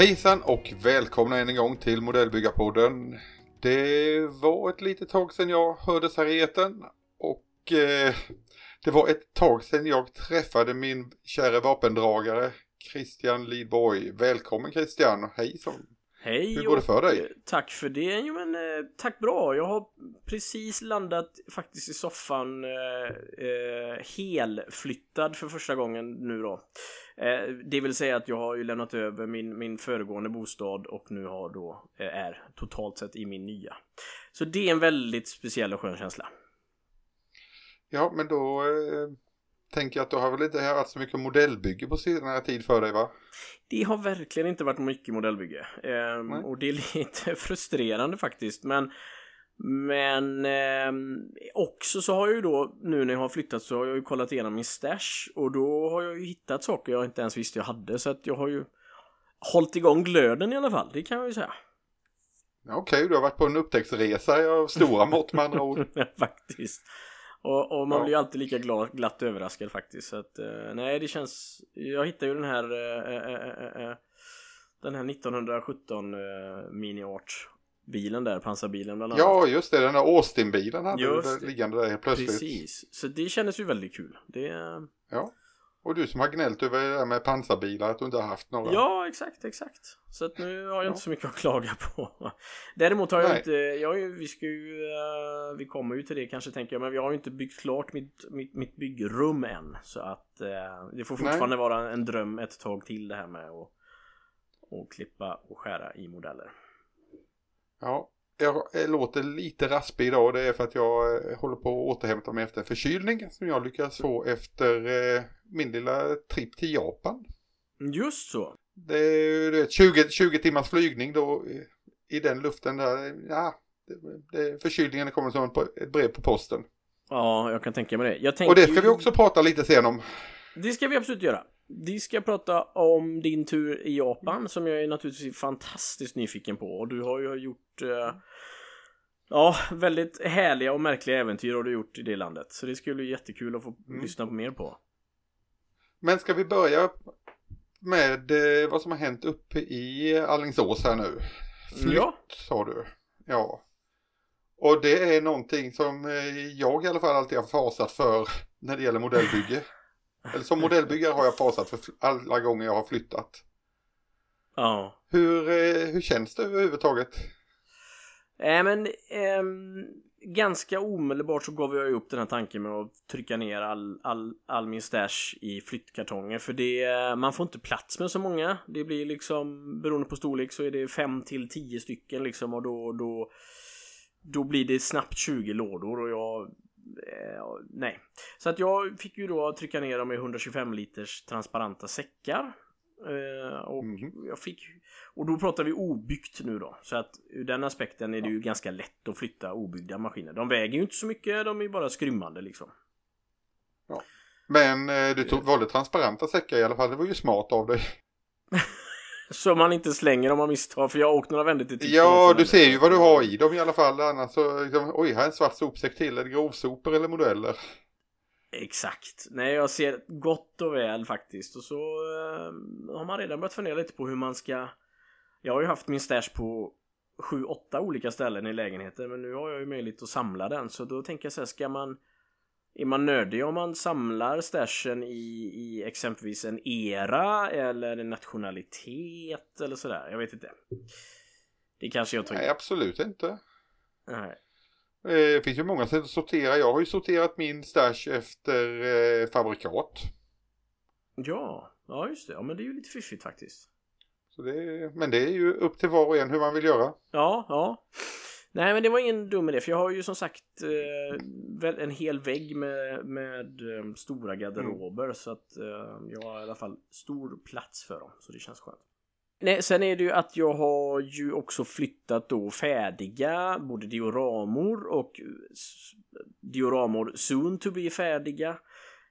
Hejsan och välkomna än en gång till Modellbyggarpodden. Det var ett litet tag sedan jag hördes här i etern och eh, det var ett tag sedan jag träffade min kära vapendragare Christian Lidborg. Välkommen Christian, hej. Hej Hur går det för dig? eh, Tack för det. Jo men eh, tack bra. Jag har precis landat faktiskt i soffan eh, eh, helflyttad för första gången nu då. Eh, det vill säga att jag har ju lämnat över min, min föregående bostad och nu har då är totalt sett i min nya. Så det är en väldigt speciell och skön känsla. Ja, men då tänker jag att du har väl inte haft så mycket modellbygge på senare tid för dig va? Det har verkligen inte varit mycket modellbygge. Ehm, och det är lite frustrerande faktiskt. Men, men ehm, också så har jag ju då, nu när jag har flyttat så har jag ju kollat igenom min stash. Och då har jag ju hittat saker jag inte ens visste jag hade. Så att jag har ju hållit igång glöden i alla fall. Det kan jag ju säga. Ja, Okej, du har varit på en upptäcktsresa av stora mått med andra ord. faktiskt. Och, och man Ja. blir ju alltid lika glad, glatt överraskad faktiskt. Så att, eh, nej det känns, jag hittade ju den här eh, eh, eh, eh, den här 1917 eh, Mini Art bilen där, pansarbilen bland annat. Ja, just det, den där Austin-bilen hade du där liggande där helt plötsligt. Precis, så det kändes ju väldigt kul. Det, Ja. Och du som har gnällt över det där med pansarbilar, att du inte har haft några. ja, exakt, exakt. Så att nu har jag Ja. inte så mycket att klaga på. Däremot har jag Nej. inte, jag ju, vi ska ju, eh, vi kommer ju till det kanske tänker jag, men vi har ju inte byggt klart mitt, mitt, mitt byggrum än. Så att eh, det får Nej. fortfarande vara en dröm ett tag till det här med att och klippa och skära i modeller. Ja, jag eh, låter lite raspig idag och det är för att jag eh, håller på att återhämta mig efter en förkylning som jag lyckades få efter eh, min lilla tripp till Japan. Just så. Det är ju det, 20, 20 timmars flygning då i den luften där. Ja, det, det, förkylningen kommer som ett brev på posten. Ja, jag kan tänka mig det. Tänker Och det ska vi också prata lite sen om. Det ska vi absolut göra. Vi ska prata om din tur i Japan som jag är naturligtvis fantastiskt nyfiken på. Och du har ju gjort eh, Ja, väldigt härliga och märkliga äventyr har du gjort i det landet. Så det skulle bli jättekul att få Mm. lyssna på mer på. Men ska vi börja med eh, vad som har hänt uppe i Allingsås här nu? Flytt Ja. sa du. Ja. Och det är någonting som eh, jag i alla fall alltid har fasat för när det gäller modellbygge. Eller som modellbyggare har jag fasat för alla gånger jag har flyttat. Ja. Hur, eh, hur känns det överhuvudtaget? Äh, men ehm, ganska omedelbart så gav jag upp den här tanken med att trycka ner all, all, all min stash i flyttkartonger för det, man får inte plats med så många. Det blir liksom, beroende på storlek så är det 5 till 10 stycken liksom och då, då, då blir det snabbt 20 lådor och jag eh, nej. Så att jag fick ju då trycka ner dem i 125 liters transparenta säckar. Eh, och Mhm. jag fick och då pratar vi obyggt nu då. Så att ur den aspekten är det ju ganska lätt att flytta obyggda maskiner. De väger ju inte så mycket, de är ju bara skrymmande liksom. Men eh, du tog, valde transparenta säckar i alla fall. Det var ju smart av dig. Så man inte slänger dem av misstag, för jag har åkt några vändor till tippen Ja, du ser ju vad du har i dem i alla fall. Annars så, liksom, oj, här är en svart sopsäck till. Är det grovsopor eller modeller? Exakt. Nej, jag ser gott och väl faktiskt. Och så eh, har man redan börjat fundera lite på hur man ska... Jag har ju haft min stash på 7-8 olika ställen i lägenheten, men nu har jag ju möjlighet att samla den. Så då tänker jag så här, ska man... Är man nördig om man samlar stashen i, i exempelvis en era eller en nationalitet eller sådär? Jag vet inte. Det kanske jag tar Nej, absolut inte. Nej. Eh, Det finns ju många sätt att sortera. Jag har ju sorterat min stash efter eh, fabrikat. Ja, ja just det. Ja, men det är ju lite fiffigt faktiskt. Så det, men det är ju upp till var och en hur man vill göra. Ja, ja. Nej men det var ingen dum idé för jag har ju som sagt eh, väl en hel vägg med, med eh, stora garderober så att eh, jag har i alla fall stor plats för dem så det känns skönt. Nej, sen är det ju att jag har ju också flyttat då färdiga både dioramor och s- dioramor soon to be färdiga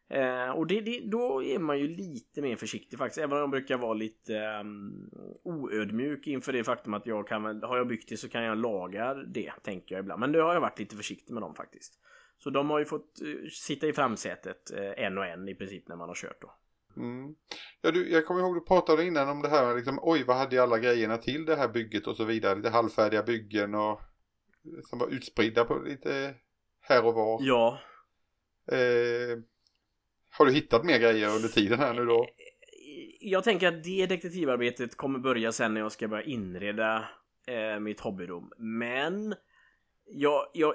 Eh, och det, det, då är man ju lite mer försiktig faktiskt. Även om jag brukar vara lite um, oödmjuk inför det faktum att jag kan har jag byggt det så kan jag laga det, tänker jag ibland. Men det har jag varit lite försiktig med dem faktiskt. Så de har ju fått uh, sitta i framsätet uh, en och en i princip när man har kört då. Mm. Ja, du, jag kommer ihåg du pratade innan om det här liksom, oj vad hade jag alla grejerna till det här bygget och så vidare. Lite halvfärdiga byggen och som var utspridda på lite här och var. Ja. Eh, har du hittat mer grejer under tiden här nu då? Jag tänker att det detektivarbetet kommer börja sen när jag ska börja inreda eh, mitt hobbyrum. Men jag, jag,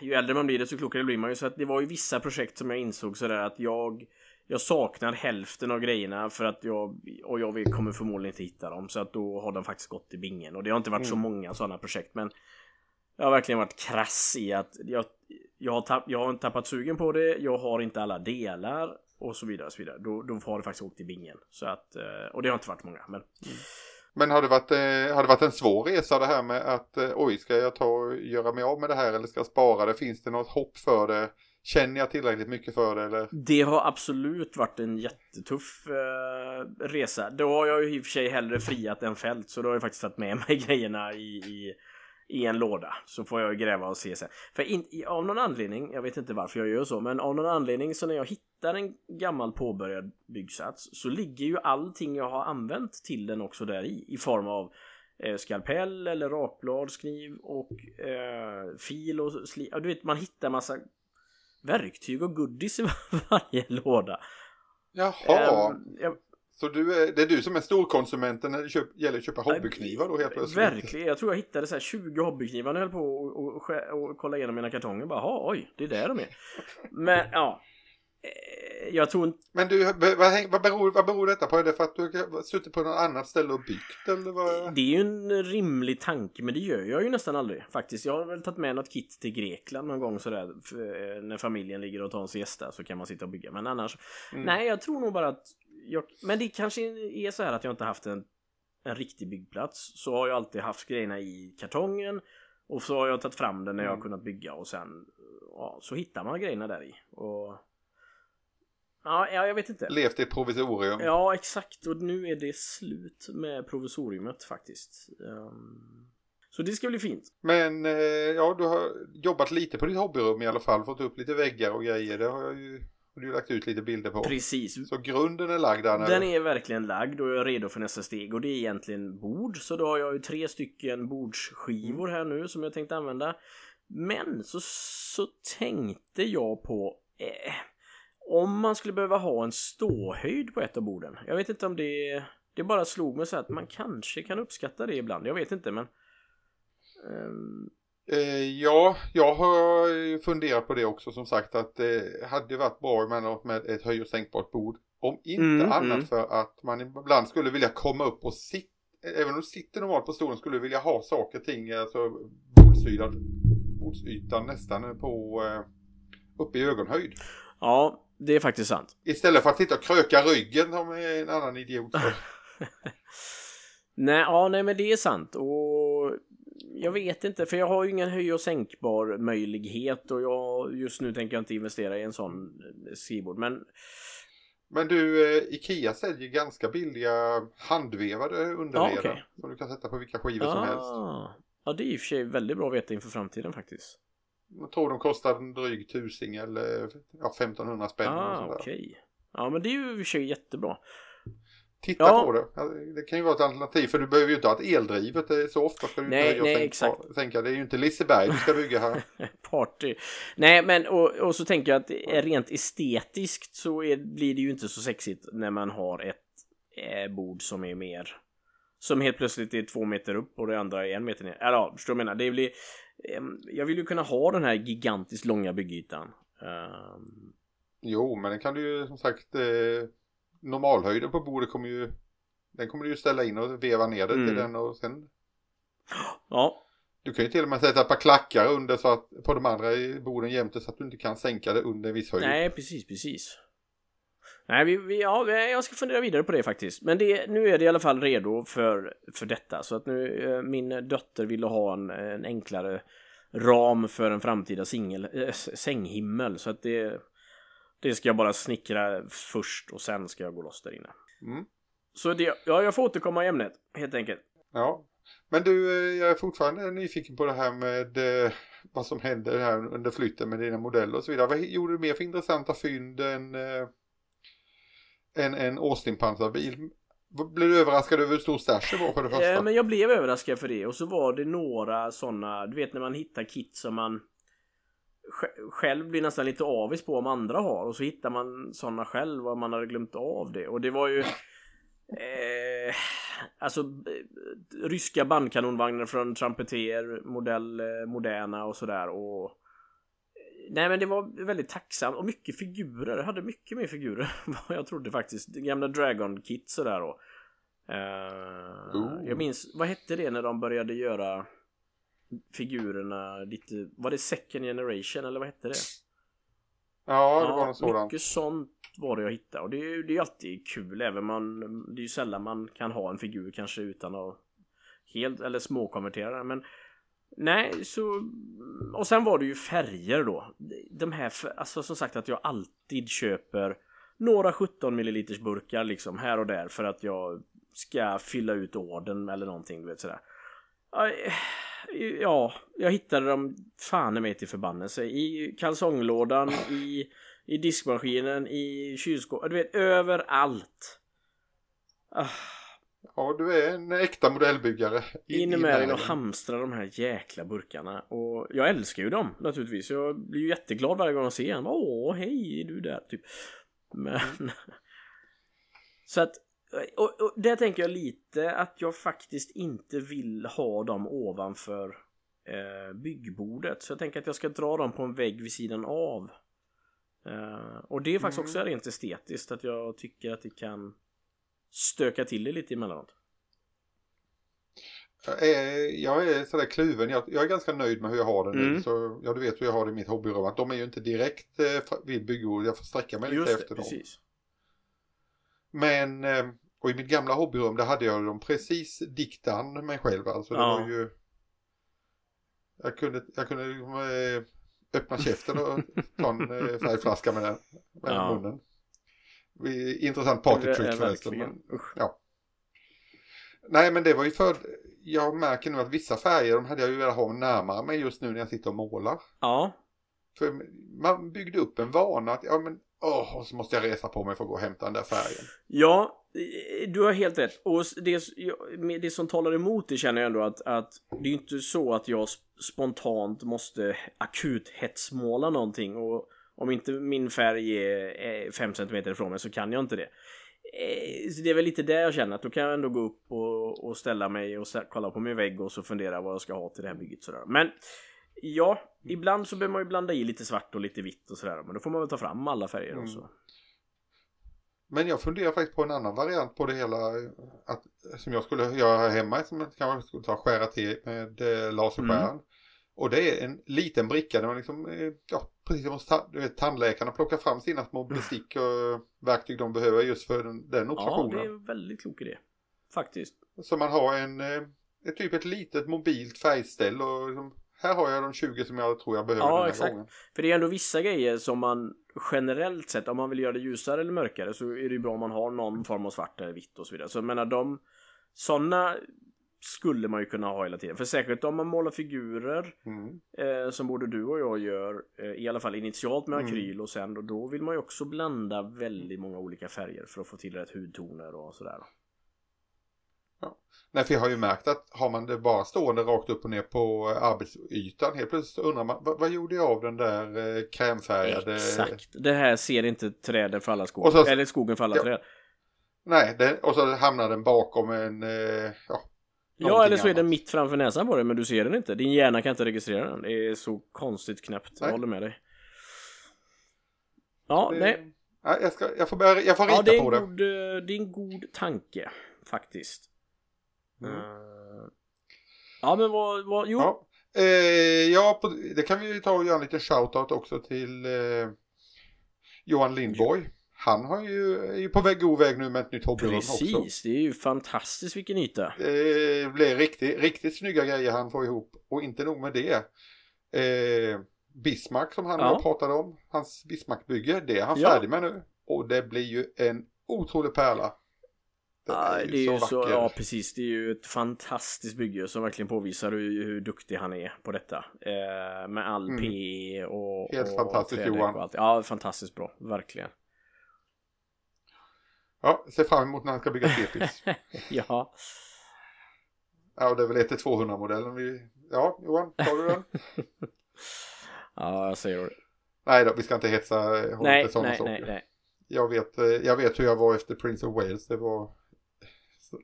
ju äldre man blir desto klokare blir man ju. Så att det var ju vissa projekt som jag insåg sådär att jag jag saknar hälften av grejerna för att jag och jag kommer förmodligen inte hitta dem så att då har de faktiskt gått i bingen och det har inte varit mm. så många sådana projekt men jag har verkligen varit krass i att jag, jag, har, tapp, jag har inte tappat sugen på det, jag har inte alla delar och så vidare. Och så vidare. Då, då har det faktiskt åkt i bingen. Så att, eh, och det har inte varit många. Men, mm. men har, det varit, eh, har det varit en svår resa det här med att eh, oj, ska jag ta göra mig av med det här eller ska jag spara det? Finns det något hopp för det? Känner jag tillräckligt mycket för det eller? Det har absolut varit en jättetuff eh, resa. Då har jag ju i och för sig hellre friat än fält så då har jag faktiskt tagit med mig grejerna i, i i en låda så får jag gräva och se sen. För in, av någon anledning, jag vet inte varför jag gör så, men av någon anledning så när jag hittar en gammal påbörjad byggsats så ligger ju allting jag har använt till den också där i i form av eh, skalpell eller rakbladskniv och eh, fil och sli. Ja, du vet, man hittar massa verktyg och goodies i varje låda. Jaha. Um, jag, så du är, det är du som är storkonsumenten när det köp, gäller att köpa hobbyknivar då helt plötsligt? Verkligen, jag tror jag hittade så 20 hobbyknivar när jag höll på och, och, och, och kolla igenom mina kartonger. Bara, oj, det är där de är. Men ja. Eh, jag tror inte... Men du, vad, vad, beror, vad beror detta på? Är det för att du har suttit på något annat ställe och byggt eller vad? Det är ju en rimlig tanke men det gör jag ju nästan aldrig faktiskt. Jag har väl tagit med något kit till Grekland någon gång sådär. Eh, när familjen ligger och tar en siesta så kan man sitta och bygga. Men annars. Mm. Nej, jag tror nog bara att jag, men det kanske är så här att jag inte haft en, en riktig byggplats. Så har jag alltid haft grejerna i kartongen. Och så har jag tagit fram den när jag har mm. kunnat bygga och sen ja, så hittar man grejerna där i. Och Ja, jag vet inte. Levt i provisorium. Ja, exakt. Och nu är det slut med provisoriumet faktiskt. Um, så det ska bli fint. Men eh, ja, du har jobbat lite på ditt hobbyrum i alla fall. Fått upp lite väggar och grejer. Det har jag ju har du lagt ut lite bilder på. Precis. Så grunden är lagd där Den är verkligen lagd och jag är redo för nästa steg och det är egentligen bord. Så då har jag ju tre stycken bordsskivor här nu som jag tänkte använda. Men så, så tänkte jag på eh, om man skulle behöva ha en ståhöjd på ett av borden. Jag vet inte om det det bara slog mig så att man kanske kan uppskatta det ibland. Jag vet inte men um, ja, jag har funderat på det också som sagt att det hade varit bra emellanåt med ett höj och sänkbart bord. Om inte mm, annat mm. för att man ibland skulle vilja komma upp och sitta, även om du sitter normalt på stolen skulle du vilja ha saker och ting, alltså bordsytan, bordsytan nästan på eh, uppe i ögonhöjd. Ja, det är faktiskt sant. Istället för att sitta och kröka ryggen som en annan idiot. nej, ja, nej men det är sant och jag vet inte, för jag har ju ingen höj och sänkbar möjlighet och jag just nu tänker jag inte investera i en sån eh, skrivbord. Men men du, eh, Ikea säljer ganska billiga handvevade underreder. Ja, okay. Som du kan sätta på vilka skivor ah, som helst. Ja, det är i och för sig väldigt bra att veta inför framtiden faktiskt. Jag tror de kostar en dryg tusing eller ja, 1500 spänn. Ah, okej. Okay. Ja, men det är ju i och för sig jättebra. Titta ja. på det. Det kan ju vara ett alternativ för du behöver ju inte ha ett eldrivet. Så ofta ska du nej, inte nej, sänka, exakt. sänka. Det är ju inte Liseberg du ska bygga här. Party. Nej men och, och, så tänker jag att rent estetiskt så är, blir det ju inte så sexigt när man har ett eh, bord som är mer som helt plötsligt är två meter upp och det andra är en meter ner. Eller ja, förstår du vad jag menar? Det blir, eh, jag vill ju kunna ha den här gigantiskt långa byggytan. Um... Jo, men den kan du ju som sagt eh normalhöjden på bordet kommer ju den kommer du ju ställa in och veva ner det mm. till den och sen Ja Du kan ju till och med sätta ett par klackar under så att på de andra borden jämte så att du inte kan sänka det under en viss höjd Nej precis precis Nej, vi, vi, ja, jag ska fundera vidare på det faktiskt. Men det, nu är det i alla fall redo för, för detta. Så att nu, eh, min dotter ville ha en, en enklare ram för en framtida singel, äh, sänghimmel. Så att det, Det ska jag bara snickra först och sen ska jag gå loss där inne. Mm. Så det, ja, jag får återkomma i ämnet helt enkelt. Ja, men du, eh, jag är fortfarande nyfiken på det här med eh, vad som hände här under flytten med dina modeller och så vidare. Vad gjorde du mer för intressanta fynd än eh, en, en Austin-pansarbil? Blev du överraskad över hur stor stash det var för det första? Eh, men jag blev överraskad för det och så var det några sådana, du vet när man hittar kit som man själv blir nästan lite avis på om andra har och så hittar man sådana själv och man hade glömt av det och det var ju eh, Alltså eh, ryska bandkanonvagnar från Trumpeter modell eh, Moderna och sådär och Nej men det var väldigt tacksamt och mycket figurer. Jag hade mycket mer figurer än vad jag trodde faktiskt. Gamla Dragon Kit sådär och uh, Jag minns, vad hette det när de började göra figurerna lite, var det second generation eller vad hette det? Ja, det var något sådant. Mycket sånt var det jag hittade och det är ju alltid kul även man Det är ju sällan man kan ha en figur kanske utan att helt eller småkonvertera den men Nej, så... Och sen var det ju färger då. De här, alltså som sagt att jag alltid köper några 17 ml burkar liksom här och där för att jag ska fylla ut orden eller någonting, du vet sådär. Ja, jag hittade dem fan i mig till förbannelse. I kalsonglådan, i, i diskmaskinen, i kylskåpet, du vet överallt. Ah. Ja, du är en äkta modellbyggare. In med dig och hamstra de här jäkla burkarna. Och jag älskar ju dem naturligtvis. Jag blir ju jätteglad varje gång jag ser en. Åh, hej, är du där? Typ. Men... Så att... Och, och där tänker jag lite att jag faktiskt inte vill ha dem ovanför eh, byggbordet. Så jag tänker att jag ska dra dem på en vägg vid sidan av. Eh, och det är faktiskt mm. också rent estetiskt att jag tycker att det kan stöka till det lite emellanåt. Jag är, jag är sådär kluven. Jag, jag, är ganska nöjd med hur jag har den mm. nu. Så, ja, du vet hur jag har det i mitt hobbyrum. Att de är ju inte direkt eh, vid byggord. Jag får sträcka mig lite Just efter det, dem. Precis. Men, eh, och i mitt gamla hobbyrum där hade jag dem precis diktan mig själv. Alltså det ja. var ju... Jag kunde, jag kunde eh, öppna käften och ta en eh, färgflaska med den. Med ja. munnen intressant partytrick förresten. Men, ja. Nej men det var ju för, jag märker nu att vissa färger de hade jag ju velat ha närmare mig just nu när jag sitter och målar. Ja. För man byggde upp en vana att, ja men, åh, och så måste jag resa på mig för att gå och hämta den där färgen. Ja, du har helt rätt. Och det, det som talar emot det känner jag ändå att, att det är inte så att jag spontant måste akut hetsmåla någonting och om inte min färg är 5 cm ifrån mig så kan jag inte det. Eh, så det är väl lite där jag känner att då kan jag ändå gå upp och, och ställa mig och kolla på min vägg och så fundera vad jag ska ha till det här bygget sådär. Men ja, ibland så behöver man ju blanda i lite svart och lite vitt och sådär. Men då får man väl ta fram alla färger mm. också. Men jag funderar faktiskt på en annan variant på det hela. Att, som jag skulle göra hemma. Som jag kanske skulle ta skära till med eh, laserskäran. Mm. Och det är en liten bricka där man liksom, eh, ja, precis som hos tandläkarna plockar fram sina små bestick och verktyg de behöver just för den, den operationen. Ja, det är en väldigt klok idé. Faktiskt. Så man har en, eh, ett typ ett litet mobilt färgställ och liksom, här har jag de 20 som jag tror jag behöver ja, den här exakt. gången. För det är ändå vissa grejer som man generellt sett, om man vill göra det ljusare eller mörkare så är det ju bra om man har någon form av svart eller vitt och så vidare. Så jag menar de sådana skulle man ju kunna ha hela tiden. För särskilt om man målar figurer mm. eh, som både du och jag gör, eh, i alla fall initialt med mm. akryl och sen då, då vill man ju också blanda väldigt många olika färger för att få till rätt hudtoner och sådär. Ja. Nej, för jag har ju märkt att har man det bara stående rakt upp och ner på arbetsytan helt plötsligt undrar man vad, vad gjorde jag av den där eh, krämfärgade... Exakt, det här ser inte träden för alla skogar, eller skogen för alla ja. träd. Nej, det, och så hamnar den bakom en, eh, ja, Ja, eller så är den mitt framför näsan på dig, men du ser den inte. Din hjärna kan inte registrera den. Det är så konstigt knäppt. Jag håller med dig. Ja, det... nej. Jag, ska, jag, får börja, jag får rita ja, det på det. God, eh, det är en god tanke, faktiskt. Mm. Uh... Ja, men vad, vad jo. Ja, eh, ja på, det kan vi ta och göra en liten shoutout också till eh, Johan Lindborg han har ju, är ju på väg, god väg nu med ett nytt hobbyrum också. Precis, det är ju fantastiskt vilken yta. Det blir riktigt, riktigt snygga grejer han får ihop. Och inte nog med det. Eh, Bismarck som han Ja. pratade om, hans Bismarckbygge, det är han Ja. färdig med nu. Och det blir ju en otrolig pärla. Ja, är ju det är så ju så, ja precis, det är ju ett fantastiskt bygge som verkligen påvisar hur, hur duktig han är på detta. Eh, med all Mm. PE och... Helt och fantastiskt, Johan. och allt. Ja, fantastiskt bra, verkligen. Ja, ser fram emot när han ska bygga Tepis. ja. ja, det är väl 1-200 modellen vi... Ja, Johan, tar du den? ja, jag säger det. nej då, vi ska inte hetsa Nej, nej, nej, nej. Jag vet, eh, jag vet hur jag var efter Prince of Wales. Det var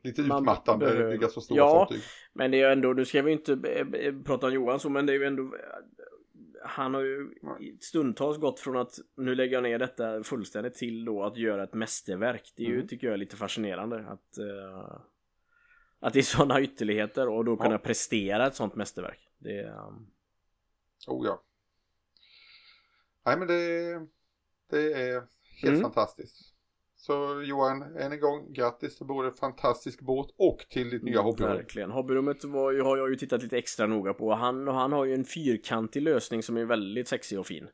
lite utmattande behöver- bygga så stora Ja. fartyg. Men det är ju ändå, nu ska vi inte eh, eh, prata om Johan så, men det är ju ändå han har ju stundtals gått från att nu lägger jag ner detta fullständigt till då att göra ett mästerverk. Det är ju, Mm. tycker jag är lite fascinerande att eh, att det är sådana ytterligheter och då kunna Ja. prestera ett sånt mästerverk. Det är, um, Oh ja. Nej men det, det är helt Mm. fantastiskt. Så Johan, än en gång grattis till både fantastisk båt och till ditt nya hobbyrum. Verkligen. Hobbyrummet var har jag ju tittat lite extra noga på. Han, han har ju en fyrkantig lösning som är väldigt sexig och fin.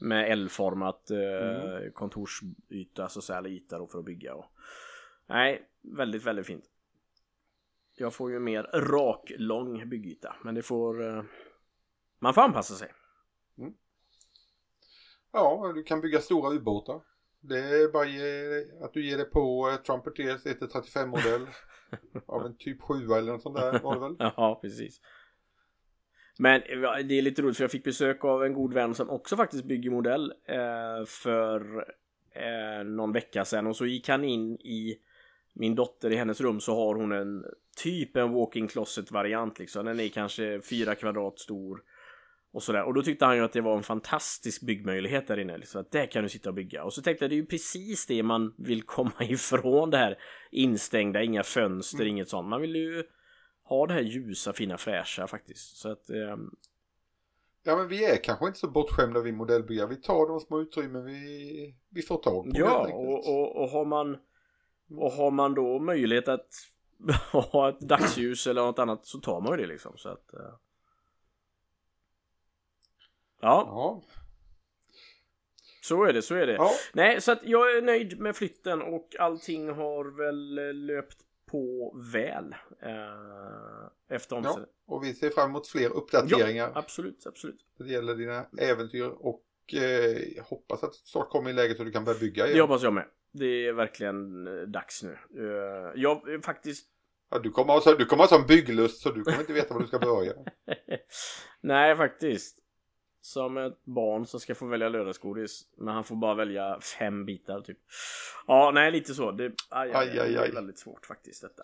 Med L-format eh, Mm. kontorsyta, så eller yta då för att bygga. Och... Nej, väldigt, väldigt fint. Jag får ju mer rak, lång byggyta. Men det får... Eh... Man får anpassa sig. Ja, du kan bygga stora ubåtar. Det är bara ge, att du ger det på eh, Trumpeteers 135 modell av en typ 7 eller något sånt där var det väl? Ja, precis. Men det är lite roligt för jag fick besök av en god vän som också faktiskt bygger modell eh, för eh, någon vecka sedan och så gick han in i min dotter i hennes rum så har hon en typ en walk-in closet variant liksom. Den är kanske fyra kvadrat stor och sådär. Och då tyckte han ju att det var en fantastisk byggmöjlighet där inne. Liksom, att där kan du sitta och bygga. Och så tänkte jag det är ju precis det man vill komma ifrån det här instängda, inga fönster, Mm. inget sånt. Man vill ju ha det här ljusa, fina, fräscha faktiskt. Så att ehm, Ja men vi är kanske inte så bortskämda vid modellbyggare. Vi tar de små utrymmen vi, vi får tag på Ja, och, och, och har man och har man då möjlighet att ha ett dagsljus eller något annat så tar man ju det liksom. Så att, eh. Ja, Ja, så är det, så är det. ja, Nej, så att jag är nöjd med flytten och allting har väl eh, löpt på väl eh, efter ja. omständigheterna. Och vi ser fram emot fler uppdateringar. Absolut, absolut. Det gäller dina äventyr och eh, hoppas att det snart kommer i läge så du kan börja bygga Det igen. hoppas jag med. Det är verkligen eh, dags nu. Eh, jag är faktiskt Ja, du kommer ha så- du kommer ha sån bygglust så du kommer inte veta var du ska börja. Nej, faktiskt. Som ett barn som ska få välja lördagsgodis. Men han får bara välja fem bitar typ. Ja, nej lite så. Det, aj, aj, Aj, aj, det är väldigt svårt faktiskt detta.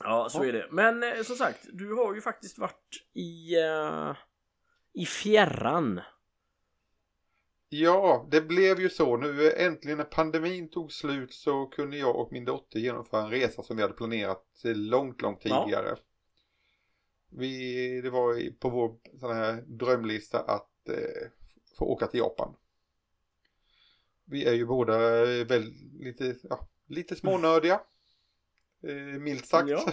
Ja, så Ja. är det. Men eh, som sagt, du har ju faktiskt varit i, eh, i fjärran. Ja, det blev ju så. Nu eh, äntligen när pandemin tog slut så kunde jag och min dotter genomföra en resa som vi hade planerat eh, långt, långt Ja. Vi, det var på vår sån här drömlista att eh, få åka till Japan. Vi är ju båda eh, väl lite, ja, lite smånördiga. Eh, milt sagt. Ja.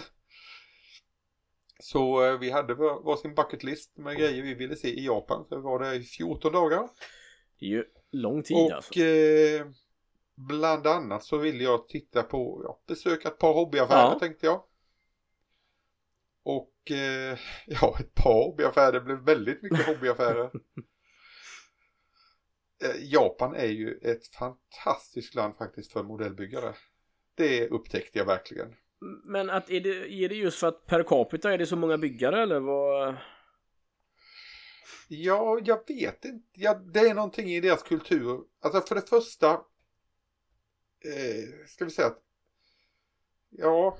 Så eh, vi hade var- varsin bucket list med grejer vi ville se i Japan. Så vi var där i 14 dagar. Det är ju lång tid Och alltså. eh, bland annat så ville jag titta på, ja, besöka ett par hobbyaffärer Ja. tänkte jag. Och eh, ja, ett par hobbyaffärer, det blev väldigt mycket hobbyaffärer. Eh, Japan är ju ett fantastiskt land faktiskt för modellbyggare. Det upptäckte jag verkligen. Men att är det, är det just för att per capita är det så många byggare eller vad? Ja, jag vet inte. Ja, det är någonting i deras kultur. Alltså för det första. Eh, ska vi säga att. Ja.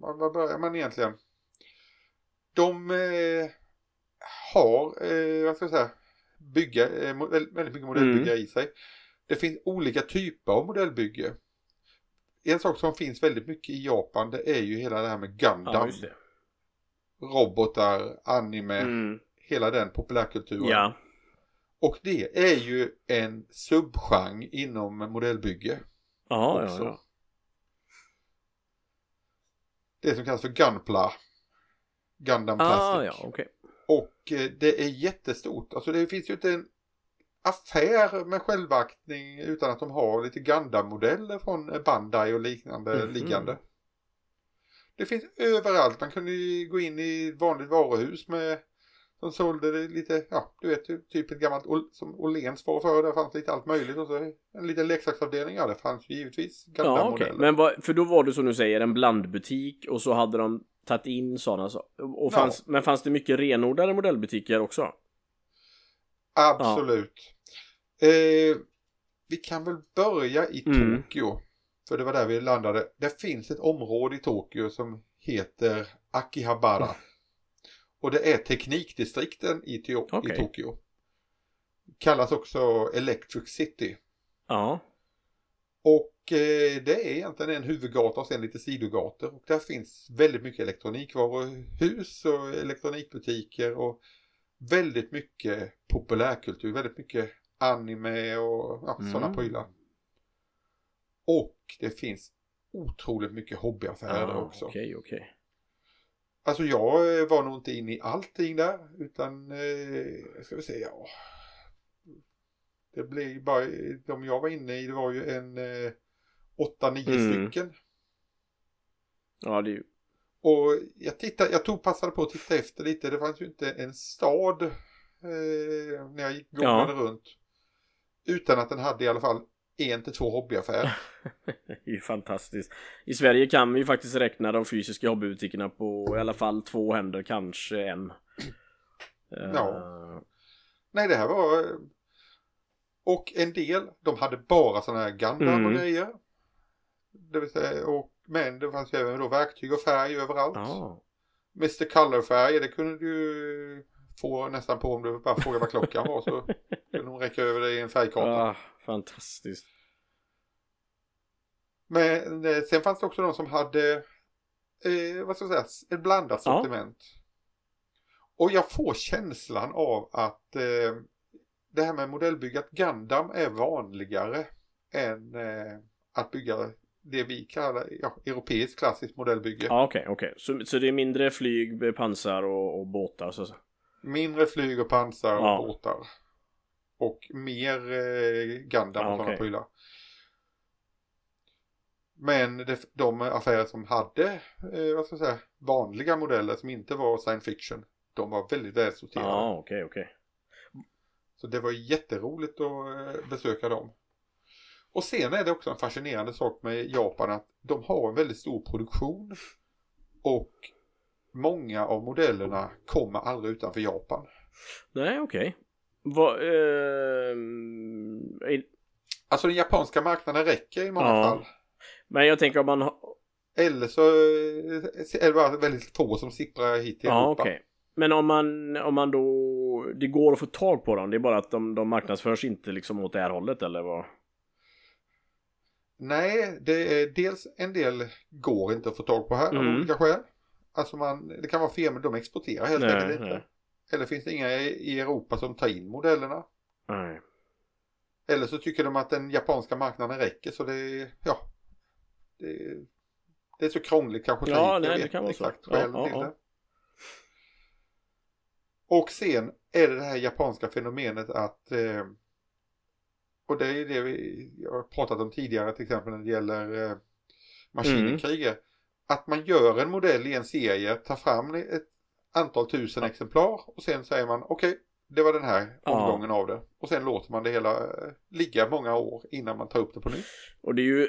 Vad börjar man egentligen? De eh, har, eh, vad ska jag säga, bygga, eh, väldigt mycket modellbygge i sig. Det finns olika typer av modellbygge. En sak som finns väldigt mycket i Japan det är ju hela det här med Ja, Gundam. det. robotar, anime, Mm. hela den populärkulturen. Ja. Och det är ju en subgenre inom modellbygge. Ja, ja, ja. Det som kallas för Gunpla. Gundam Ah, Classic. ja, okej. Och eh, det är jättestort. Alltså det finns ju inte en affär med självaktning utan att de har lite Gundam-modeller från Bandai och liknande Mhm. liggande. Det finns överallt. Man kunde ju gå in i vanligt varuhus med som sålde det lite, ja du vet typ- typ ett gammalt som Åhléns var för. Där fanns lite allt möjligt och så en liten leksaksavdelning. Ja det fanns ju givetvis Ja, okej. Gundam-modeller. Men vad, för då var det som du säger en blandbutik och så hade de tagit in sådana så, och Ja. fanns, Men fanns det mycket renodlade modellbutiker också? Absolut. Eh, vi kan väl börja i Mm. Tokyo. För det var där vi landade. Det finns ett område i Tokyo som heter Akihabara. Och det är teknikdistrikten i, Tio- Okej. i Tokyo. Kallas också Electric City. Ja. Och det är egentligen en huvudgata och sen lite sidogator. Och där finns väldigt mycket elektronikvaruhus och elektronikbutiker och väldigt mycket populärkultur. Väldigt mycket anime och ja, Mm. sådana prylar. Och det finns otroligt mycket hobbyaffärer Ah, också. Okej, okej. Alltså jag eh, var nog inte inne i allting där utan eh, ska vi se, ja. Det blev bara, de jag var inne i det var ju en eh, 8-9 Mm. stycken. Ja, det är ju... Och jag tittade, jag tog, passade på att titta efter lite, det fanns ju inte en stad eh, när jag gick googlade runt. Utan att den hade i alla fall en till två hobbyaffärer. det är ju fantastiskt. I Sverige kan vi ju faktiskt räkna de fysiska hobbybutikerna på i alla fall två händer, kanske en. Ja. Eh, Nej det här var eh, Och en del, de hade bara sådana här Gundam och Mm. grejer. Det vill säga, och, men det fanns ju även då verktyg och färg överallt. Ja. Mr Color-färger, det kunde du få nästan på om du bara frågade vad klockan var så kunde hon räcka över dig en färgkarta. Ah, fantastiskt. Men eh, sen fanns det också de som hade, eh, vad ska jag säga, ett blandat Ja. sortiment. Och jag får känslan av att eh, det här med modellbyggat Gundam är vanligare än eh, att bygga det vi kallar ja, europeiskt klassiskt modellbygge. Ja, okej, okej. Så, så det är mindre flyg, pansar och, och båtar så. Mindre flyg och pansar och Ja. båtar. Och mer eh, Gundam Ja, och sådana okej. prylar. Men det, de affärer som hade eh, vad ska jag säga, vanliga modeller som inte var science fiction. De var väldigt välsorterade. Ja, okej, okej. Så det var jätteroligt att eh, besöka dem. Och sen är det också en fascinerande sak med Japan att de har en väldigt stor produktion. Och många av modellerna kommer aldrig utanför Japan. Nej, okej. Ehm, är- Alltså den japanska marknaden räcker i många Ja. fall. men jag tänker om man har... Eller så eh, är det bara väldigt få som sipprar hit till Ja, Europa. okej. Men om man, om man då... Det går att få tag på dem, det är bara att de, de marknadsförs inte liksom åt det här hållet eller vad? Nej, det är dels en del går inte att få tag på här av Mm. olika skäl. Alltså man, det kan vara firmor de exporterar helt enkelt inte. nej. Eller finns det inga i Europa som tar in modellerna. Nej. Eller så tycker de att den japanska marknaden räcker så det är, ja. Det, det är så krångligt kanske Ja, nej, det kan vara så. exakt Ja, skälen ja, ja. det. Och sen är det det här japanska fenomenet att eh, och det är det vi har pratat om tidigare till exempel när det gäller eh, maskinenkriger. Att man gör en modell i en serie, tar fram ett antal tusen Ja. exemplar och sen säger man okej, det var den här Ja. omgången av det. Och sen låter man det hela eh, ligga många år innan man tar upp det på nytt. Och det är ju...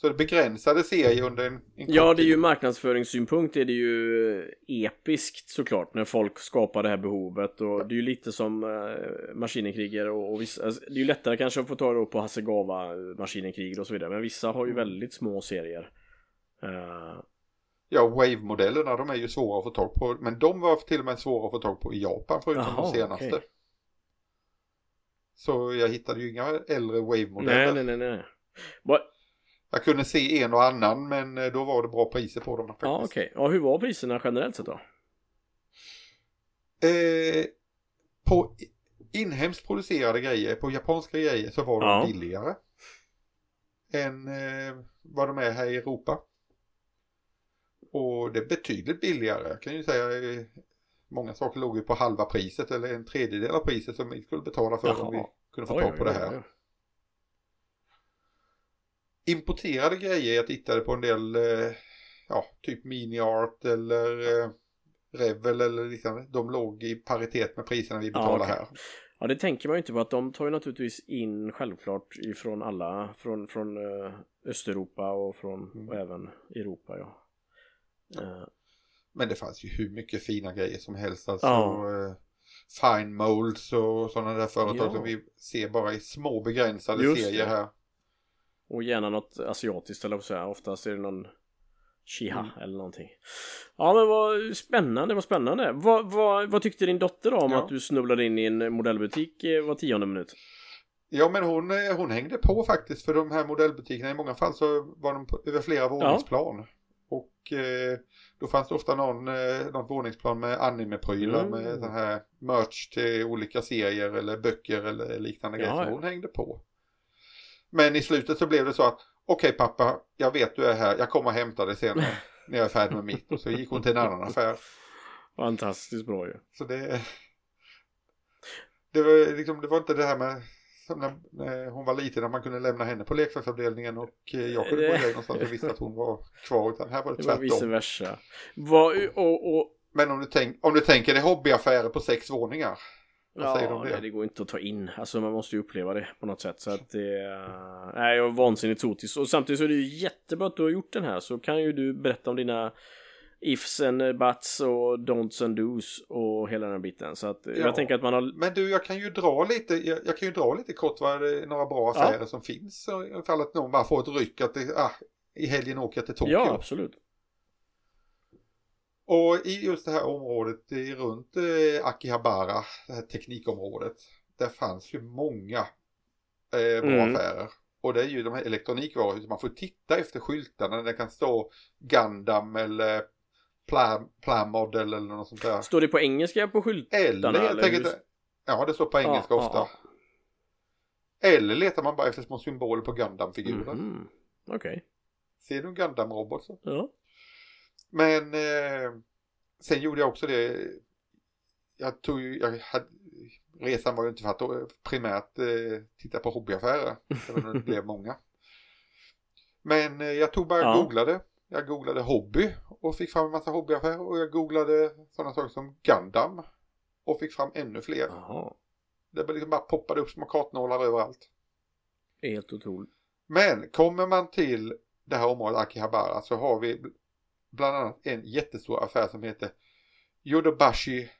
Så det begränsade serier under en, en Ja, det är ju marknadsföringssynpunkt är det ju episkt såklart när folk skapar det här behovet och det är ju lite som uh, maskinenkriger och, och vissa, alltså, det är ju lättare kanske att få tag då på Hasegawa maskinenkriger och så vidare men vissa har ju Mm. väldigt små serier. Eh, Ja, Wave-modellerna de är ju svåra att få tag på. Men de var till och med svåra att få tag på i Japan förutom Jaha, de senaste. okej. Så jag hittade ju inga äldre Wave-modeller. nej, nej, nej, nej. Jag kunde se en och annan men eh, då var det bra priser på dem faktiskt. ja, okej. Ja, hur var priserna generellt sett då? Eh, på inhemskt producerade grejer, på japanska grejer så var de Ja. billigare. Än eh, vad de är här i Europa. Och det är betydligt billigare. Jag kan ju säga eh, många saker låg ju på halva priset eller en tredjedel av priset som vi skulle betala för Jaha. om vi kunde få tag på oj, det här. oj, oj. Importerade grejer, jag tittade på en del, eh, ja, typ mini-art eller eh, Revel eller liknande. De låg i paritet med priserna vi betalar okej. här. Ja, det tänker man ju inte på att de tar ju naturligtvis in självklart ifrån alla, från, från eh, Östeuropa och från Mm. och även Europa ja. Eh, Men det fanns ju hur mycket fina grejer som helst. Alltså Ja. Fine Molds och sådana där företag Ja. som vi ser bara i små begränsade Just serier det. här. Och gärna något asiatiskt eller vad säga. Oftast är det någon Shiha Mm. eller någonting. Ja men vad spännande, vad spännande. Vad, vad, vad tyckte din dotter då om Ja. att du snubblade in i en modellbutik eh, var tionde minut? Ja men hon, eh, hon hängde på faktiskt för de här modellbutikerna i många fall så var de på, över flera våningsplan. Och eh, då fanns det ofta någon, eh, något våningsplan med anime-prylar Mm. med sån här merch till olika serier eller böcker eller liknande Ja, grejer. Så ja. hon hängde på. Men i slutet så blev det så att okej pappa, jag vet du är här, jag kommer och hämtar dig sen när jag är färdig med mitt. Och så gick hon till en annan affär. Fantastiskt bra ju. Så det, det, var, liksom, det var inte det här med som när, när hon var liten när man kunde lämna henne på leksaksavdelningen och eh, jag kunde gå Det- iväg någonstans och visste att hon var kvar. Utan här var det Det var vice tvärtom. versa. Vad, och, och, Men om du, tänk, om du tänker dig hobbyaffärer på sex våningar. Vad säger du om Ja, det? nej, det går inte att ta in. Alltså man måste ju uppleva det på något sätt. Så att det... Nej, jag är vansinnigt sotis. Och samtidigt så är det ju jättebra att du har gjort den här. Så kan ju du berätta om dina ifs and buts och don'ts and dos och hela den här biten. Så att Ja. jag tänker att man har... Men du, jag kan ju dra lite, jag, jag kan ju dra lite kort vad det är några bra Ja. affärer som finns. Ifall att någon bara får ett ryck att det, ah, i helgen åker jag till Tokyo. Ja, absolut. Och i just det här området runt eh, Akihabara, det här teknikområdet, där fanns ju många eh, bra Mm. affärer. Och det är ju de här elektronikvaruhusen, man får titta efter skyltarna det kan stå Gundam eller Plam, Plamodel eller något sånt där. Står det på engelska på skyltarna? Eller eller enkelt, hur- ja det står på engelska Ja, ofta. ja, Eller letar man bara efter små symboler på Gundam-figurer. Mhm. Okej. Ser du en Gundam-robot så Ja. Men eh, sen gjorde jag också det. Jag tog ju, jag hade, resan var ju inte för att primärt eh, titta på hobbyaffärer. Även om det blev många. Men eh, jag tog bara Ja. googlade. Jag googlade hobby och fick fram en massa hobbyaffärer. Och jag googlade sådana saker som Gundam. Och fick fram ännu fler. Jaha. Det bara liksom bara poppade upp små kartnålar överallt. Helt otroligt. Men kommer man till det här området Akihabara så har vi bland annat en jättestor affär som heter Yodobashi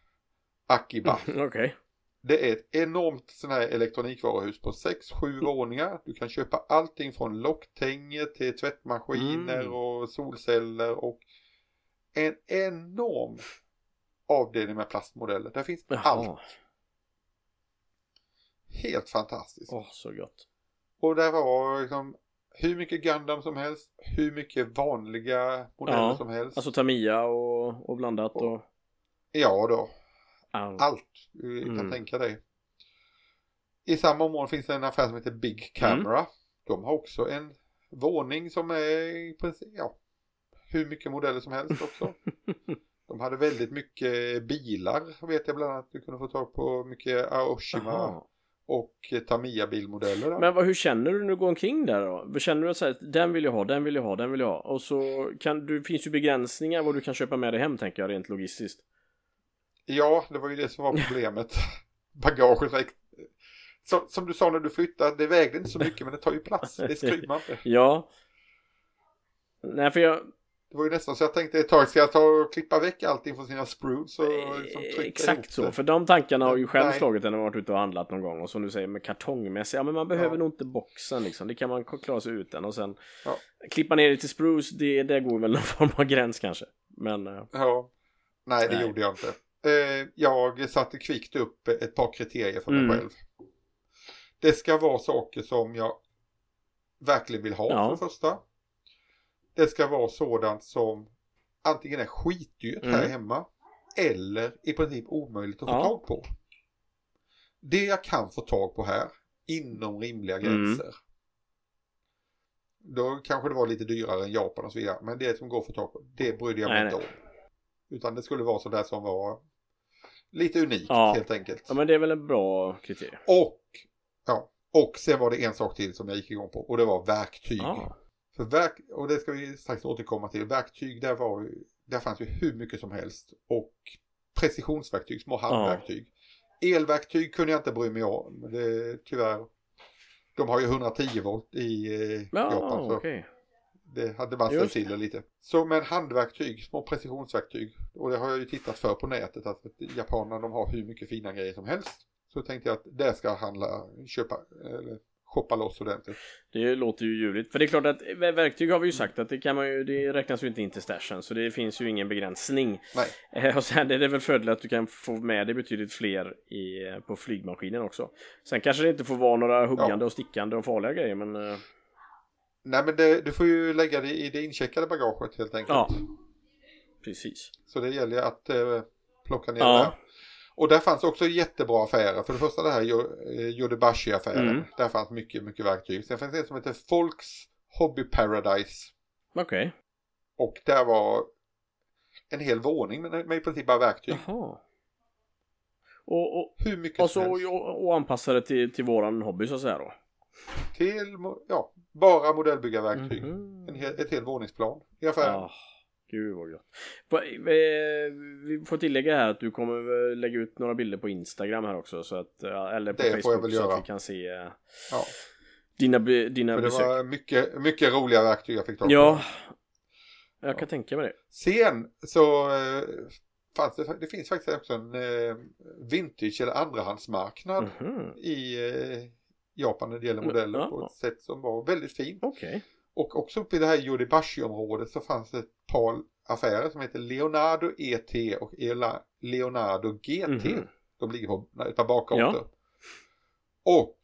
Akiba. Okej. Det är ett enormt sån här elektronikvaruhus på 6-7 våningar. Du kan köpa allting från locktänger till tvättmaskiner Mm. och solceller och en enorm avdelning med plastmodeller. Där finns allt. Jaha. Helt fantastiskt. Åh, så gott. Och där var liksom hur mycket Gundam som helst, hur mycket vanliga modeller Ja, som helst. Alltså Tamiya och, och blandat och... Ja då, Allt. allt du kan Mm. tänka dig. I samma område finns det en affär som heter Big Camera. De har också en våning som är i princip, ja, hur mycket modeller som helst också. De hade väldigt mycket bilar vet jag bland annat. Du kunde få tag på mycket Aoshima Jaha. Och Tamiya bilmodeller. Men vad, hur känner du när du går omkring där då? Känner du att så här, den vill jag ha, den vill jag ha, den vill jag ha? Och så kan du, finns ju begränsningar vad du kan köpa med dig hem tänker jag rent logistiskt. Ja, det var ju det som var problemet. Bagaget var som, som du sa när du flyttade, det vägde inte så mycket men det tar ju plats. Det skriver man inte. Ja. Nej för jag, Det var ju nästan så jag tänkte ett tag, ska jag ta och klippa väck allting från sina sprues och liksom trycka ihop exakt så. det? För de tankarna har ju själv Nej. slagit en när man varit ute och handlat någon gång. Och som du säger med kartongmässigt, ja men man behöver Ja. nog inte boxen liksom. Det kan man klara sig utan. Och sen Ja. klippa ner det till spruce, det, det går väl någon form av gräns kanske. Men eh, Ja. Nej, det Nej. gjorde jag inte. Eh, jag satte kvickt upp ett par kriterier för mig Mm. själv. Det ska vara saker som jag verkligen vill ha Ja. för det första. Det ska vara sådant som antingen är skitdyrt här Mm. hemma eller i princip omöjligt att få Ja. tag på. Det jag kan få tag på här inom rimliga Mm. gränser. Då kanske det var lite dyrare än Japan och så vidare. Men det som går att få tag på, det brydde jag mig inte om. Utan det skulle vara sådär som var lite unikt Ja. helt enkelt. Ja men det är väl en bra kriterie. Och, ja, och sen var det en sak till som jag gick igång på och det var verktyg. Ja. För verk, och det ska vi strax återkomma till. Verktyg, där, var, där fanns ju hur mycket som helst. Och precisionsverktyg, små handverktyg. Elverktyg kunde jag inte bry mig om. Det, tyvärr, de har ju 110 volt i eh, Ja, Japan. Så okej. det hade bara ställt till det lite. Så med handverktyg, små precisionsverktyg. Och det har jag ju tittat för på nätet. Att japanerna de har hur mycket fina grejer som helst. Så tänkte jag att det ska handla, köpa, eller shoppa loss ordentligt. Det låter ju ljuvligt. För det är klart att ver- verktyg har vi ju sagt att det kan man ju, det räknas ju inte in till stashen så det finns ju ingen begränsning. Nej. Eh, Och sen är det väl fördel att du kan få med dig betydligt fler i, på flygmaskinen också. Sen kanske det inte får vara några huggande och stickande och farliga grejer men eh, Nej men det, du får ju lägga det i det incheckade bagaget helt enkelt. ja. Precis. Så det gäller att eh, plocka ner Ja. det. Och där fanns också jättebra affärer. För det första det här Jo- eh. Mm. Där fanns mycket, mycket verktyg. Sen fanns det som heter Folks Hobby Paradise. Okej. Och där var en hel våning med, med i princip bara verktyg. Jaha. Och, och, Hur mycket och, så, och, och anpassa det till, till våran hobby så att säga då. Till, ja, bara modellbyggarverktyg. Mhm. En hel, ett helt våningsplan i affären. Ah, gud vad gött. Eh, Vi får tillägga här att du kommer lägga ut några bilder på Instagram här också så att, ja, eller på Det får jag Facebook väl så göra. att vi kan se eh, Ja, dina, dina för det besök. var mycket, mycket roliga verktyg jag fick på. Ja, jag kan tänka mig det. Sen så eh, fanns det, det finns faktiskt också en vintage eller andrahandsmarknad Mhm. i eh, Japan när det gäller Mm, modeller ja. på ett sätt som var väldigt fint. Okej. Och också uppe i det här Yodobashi-området så fanns det ett par affärer som heter Leonardo ET och Leonardo GT. Mhm. De ligger på ett par bakgator. Ja. Och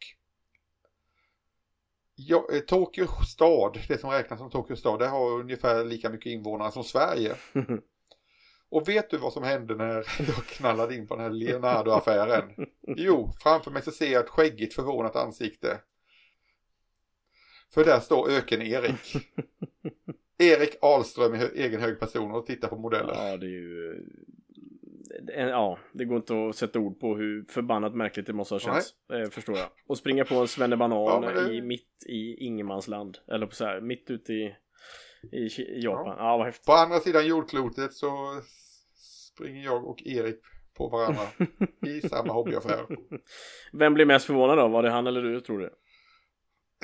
ja, eh, Tokyo stad, det som räknas som Tokyo stad, det har ungefär lika mycket invånare som Sverige. Och vet du vad som hände när jag knallade in på den här Leonardo-affären? Jo, framför mig så ser jag ett skäggigt förvånat ansikte. För där står Öken-Erik. Erik Ahlström i hö- egen hög person och tittar på modeller. Ja, det är ju... Ja, det går inte att sätta ord på hur förbannat märkligt det måste ha känts. Eh, förstår jag. Och springa på en svennebanan Ja, det- i, mitt i ingenmansland. Eller på så här, mitt ute i, i, Japan. Ja, vad häftigt. På andra sidan jordklotet så springer jag och Erik på varandra i samma hobbyaffär. Vem blir mest förvånad då? Var det han eller du, tror du?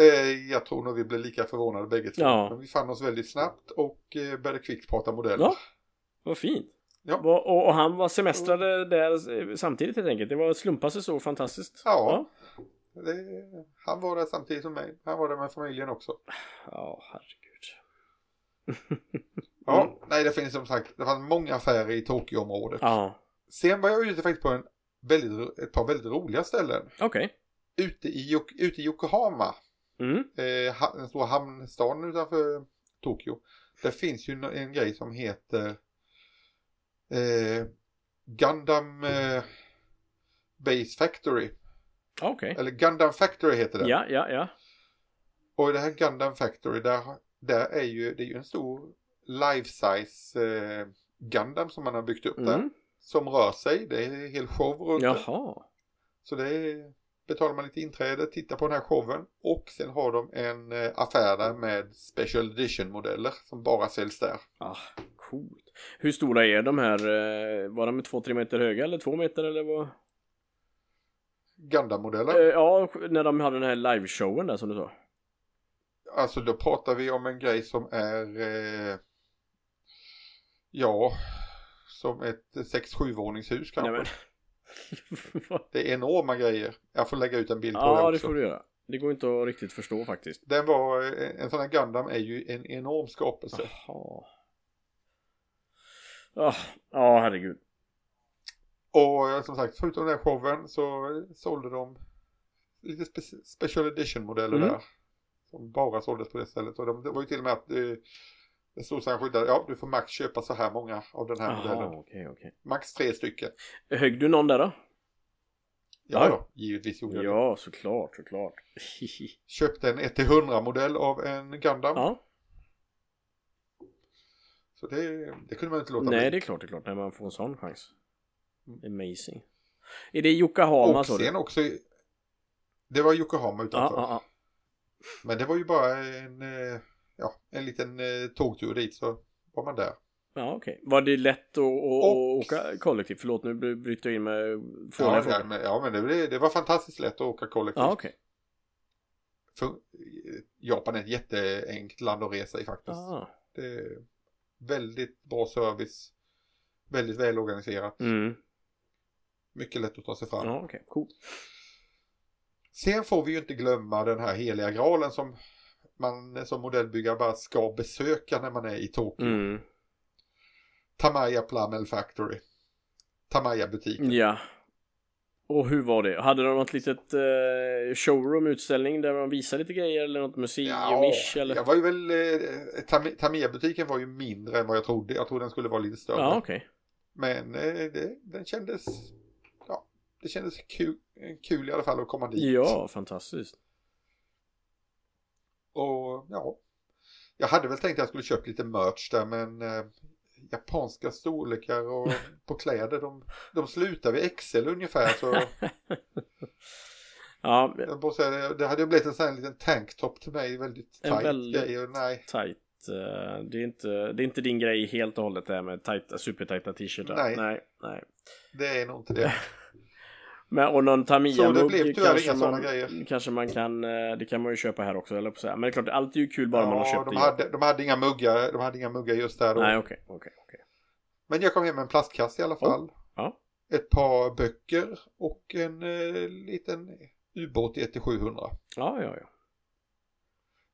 Eh, jag tror nog vi blev lika förvånade bägge två. Ja. Men vi fann oss väldigt snabbt och eh, började kvickt prata modeller. Ja. Vad fint. Ja. Och, och han var semestrade där eh, samtidigt helt enkelt. Det var slumpade så fantastiskt. Ja. Det, han var där samtidigt som mig. Han var där med familjen också. Ja, herregud. Ja, Mm. nej det finns som sagt, det fanns många affärer i Tokyo-området. Ja, Sen var jag ute faktiskt på en väldigt, ett par väldigt roliga ställen. okej. Ute i, Yok- ute i Yokohama, Mm. eh, den stora hamnstaden utanför Tokyo. Där finns ju en, en grej som heter eh, Gundam eh, Base Factory. Okej. Eller Gundam Factory heter den. Ja, ja, ja. Och det här Gundam Factory där, där är ju, det är ju en stor life-size eh, Gundam som man har byggt upp där. Mm. Som rör sig. Det är en hel show runt det. Jaha. Så det är, betalar man lite inträde, tittar på den här showen. Och sen har de en eh, affär där med special edition modeller som bara säljs där. Ah, coolt. Hur stora är de här? eh, Var de 2-3 meter höga eller 2 meter eller vad? Gundam-modeller. Eh, Ja, när de hade den här liveshowen där som du sa. Alltså då pratar vi om en grej som är eh, ja som ett 6-7 våningshus kanske. Nej. Det är enorma grejer. Jag får lägga ut en bild på det ja, det också. får du göra. Det går inte att riktigt förstå faktiskt. Den var, eh, en sån här Gundam är ju en enorm skapelse. Jaha. Ja, ja herregud. Och som sagt, förutom den här showen så sålde de lite spe- special edition modeller Mm. där. Som bara såldes på det stället. Och de, det var ju till och med att eh, så här skyltar, ja du får max köpa så här många av den här Jaha, modellen. okej, okej. Max tre stycken. Högg du någon där då? Ja, Ja. då, givetvis gjorde jag. Ja, såklart, såklart. Köpte en 1-100 modell av en Gundam. ja, Så det, det kunde man inte låta nej bli. det är klart, det är klart. När man får en sån chans. Amazing. Är det Yokohama och sen också, det var Yokohama utanför. ja, ja. Men det var ju bara en, eh, ja, en liten eh, tågtur dit så var man där. Ja, okej. Var det lätt att, att, Och- åka kollektivt? Förlåt, nu bry- bryter jag in med Ja, frågan. ja, frågan. men, ja men det, det var fantastiskt lätt att åka kollektivt. Ja, okej. För, Japan är ett jätteenkelt land att resa i faktiskt. Ah. Det är väldigt bra service. Väldigt välorganiserat. Mm. Mycket lätt att ta sig fram. Ja, okej. Cool. Sen får vi ju inte glömma den här heliga graalen som man som modellbyggare bara ska besöka när man är i Tokyo. Mm. Tamaya Plumel Factory. Tamaya-butiken. Ja. Och hur var det? Hade de något litet eh, showroom, utställning där de visade lite grejer eller något museum-ish? eller? jag var ju väl, eh, Tam- Tamiya-butiken var ju mindre än vad jag trodde. Jag trodde den skulle vara lite större. Ja, okej. Men eh, det, den kändes, ja, det kändes kul, kul i alla fall att komma dit. Ja, fantastiskt. Och ja, jag hade väl tänkt att jag skulle köpa lite merch där men eh, japanska storlekar och på kläder de, de slutar vid XL ungefär så Ja, jag måste säga, det hade ju blivit en sån här liten tanktop till mig väldigt En tight väldigt- grej nej. tight. eh, Det är, inte, det är inte din grej helt och hållet det här med tajta, supertajta t-shirtar. Nej. nej, nej. Det är nog inte det. Men och någon Tamiya-mugg kanske, man, kanske man kan, eh, det kan man ju köpa här också eller på så här. Men det är klart, allt är ju kul bara man har Ja, köpt de det. hade, de hade inga muggar, de hade inga muggar just där då. Nej, okej, okej, okej. Men jag kom hem med en plastkasse i alla fall. Ja. Ett par böcker och en eh, liten ubåt i 1700. Ja, ja, ja.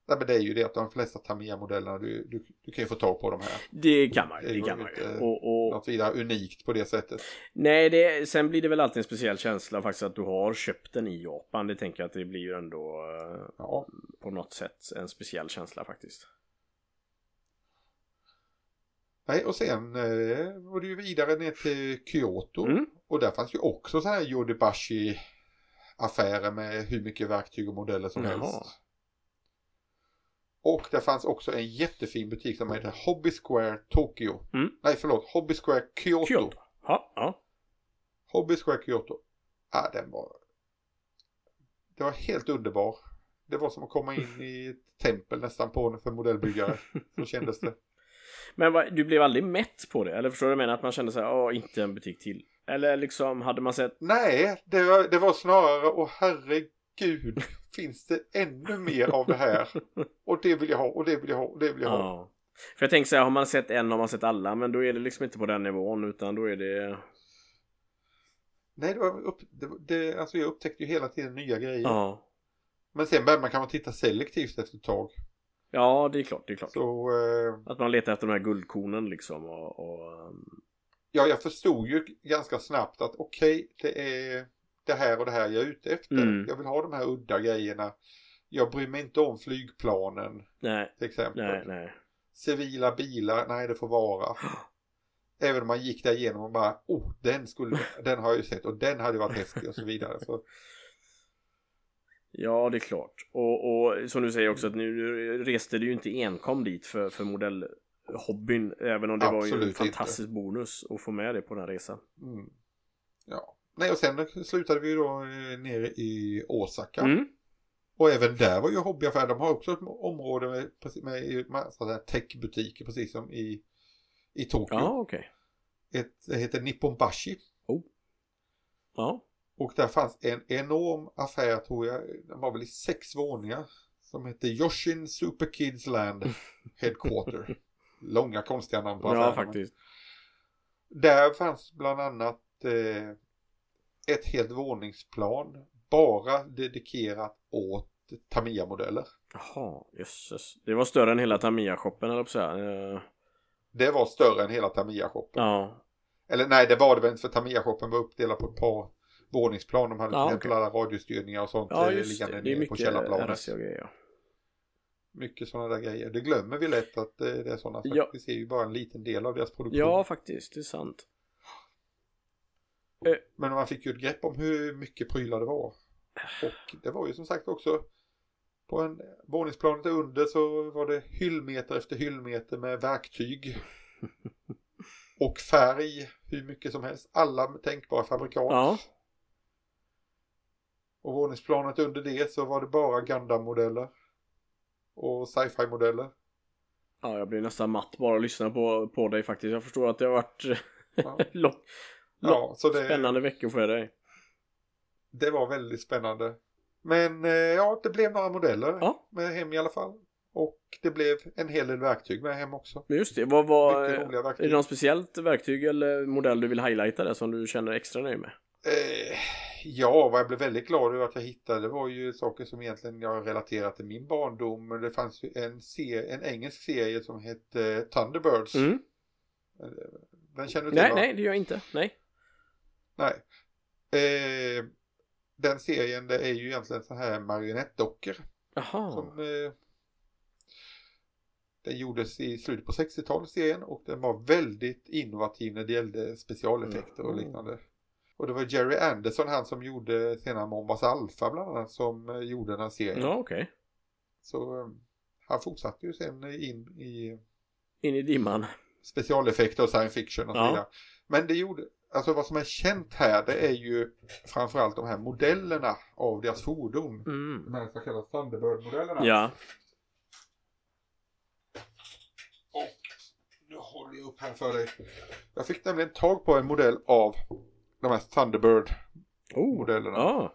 Nej men det är ju det att de flesta Tamiya-modellerna du, du, du kan ju få tag på de här. Det kan man ju, Det det kan man ju. inte Och, och, Något vidare unikt på det sättet. nej, det, sen blir det väl alltid en speciell känsla faktiskt att du har köpt den i Japan. Det tänker jag att det blir ju ändå eh, Ja. på något sätt en speciell känsla faktiskt. Nej och sen eh, var det ju vidare ner till Kyoto. Mm. Och där fanns ju också så här Yodobashi affärer med hur mycket verktyg och modeller som Jaha. helst. Och det fanns också en jättefin butik som heter Hobby Square Tokyo. Mm. Nej förlåt, Hobby Square Kyoto. Kyoto. Ja, ja. Hobby Square Kyoto. Ja, den var... Det var helt underbar. Det var som att komma in i ett tempel nästan på för modellbyggare. Så kändes det. Men vad, du blev aldrig mätt på det? Eller förstår du vad jag menar? Att man kände så här, åh, inte en butik till. Eller liksom, hade man sett Nej, det var, det var snarare, åh herregud, finns det ännu mer av det här? Och det vill jag ha, och det vill jag ha, och det vill jag ha. Ja. För jag tänker så här, har man sett en har man sett alla, men då är det liksom inte på den nivån utan då är det... Nej, det var upp, det, det, alltså jag upptäckte ju hela tiden nya grejer. Ja. Men sen började man kanske titta selektivt efter ett tag. Ja, det är klart, det är klart. Så eh, Att man letar efter de här guldkornen liksom och... och um, ja, jag förstod ju ganska snabbt att okej, det är det här och det här jag är ute efter. Mm. Jag vill ha de här udda grejerna. Jag bryr mig inte om flygplanen nej, till exempel. nej, nej. Civila bilar, nej det får vara. Även om man gick där igenom och bara, oh den skulle, den har jag ju sett och den hade varit häftig och så vidare. Så, Ja, det är klart. Och, och som du säger också att nu reste du ju inte enkom dit för, för modellhobbyn. Även om det var ju en Absolut fantastisk bonus att få med det på den resan. mm. Ja. Nej och sen slutade vi då eh, nere i Osaka. Mm. Och även där var ju hobbyaffär. De har också ett område med, med massa techbutiker precis som i, i Tokyo. Ja. Ett, det heter Nipponbashi. Ja. Och där fanns en enorm affär tror jag. Den var väl i sex våningar. Som hette Yoshin Super Kids Land Headquarter. Långa konstiga namn på affären. ja, faktiskt. Där fanns bland annat eh, ett helt våningsplan. Bara dedikerat åt Tamiya-modeller. Jaha, jösses. Det var större än hela Tamiya-shoppen, eller säga. Eh, Det var större än hela Tamiya-shoppen. Ja. Eller nej, det var det väl inte för Tamiya-shoppen var uppdelad på ett par våningsplan. De hade till Ja, exempel okej. alla radiostyrningar och sånt Ja, eh, liggande det. Det på mycket källarplanet. Grejer. Mycket sådana där grejer. Det glömmer vi lätt att eh, det är sådana. Ja. Vi ser ju bara en liten del av deras produktion. Ja, faktiskt. Det är sant. Men man fick ju ett grepp om hur mycket prylar det var. Och det var ju som sagt också på en våningsplanet under så var det hyllmeter efter hyllmeter med verktyg. Och färg hur mycket som helst. Alla tänkbara fabrikat. Ja. Och våningsplanet under det så var det bara Gundam-modeller. Och sci-fi-modeller. Ja, jag blir nästan matt bara att lyssna på, på dig faktiskt. Jag förstår att det har varit Ja. lång, Ja, så det, spännande veckor för dig. det var väldigt spännande. Men eh, ja, det blev några modeller Ja. med hem i alla fall. Och det blev en hel del verktyg med hem också. Men just det, vad var... Är det något speciellt verktyg eller modell du vill highlighta där som du känner extra nöjd med? Eh, ja, vad jag blev väldigt glad över att jag hittade var ju saker som egentligen jag relaterar till min barndom. Det fanns ju en, serie, en engelsk serie som hette Thunderbirds. Mm. Den känner du till Nej, va? nej, det gör jag inte. Nej. Nej. Eh, den serien det är ju egentligen så här marionettdockor. Jaha. Som, eh, den gjordes i slutet på 60-talet serien och den var väldigt innovativ när det gällde specialeffekter och Mhm. liknande. Och det var Jerry Anderson, han som gjorde senare Mombas Alpha bland annat, som eh, gjorde den här serien. Ja, okej. Så eh, han fortsatte ju sen in i In i dimman. specialeffekter och science fiction och så Ja. vidare. Men det gjorde, alltså vad som är känt här det är ju framförallt de här modellerna av deras fordon. Mm. De här så kallade Thunderbird-modellerna. Ja. Och nu håller jag upp här för dig. Jag fick nämligen tag på en modell av de här Thunderbird-modellerna. Oh. Ja.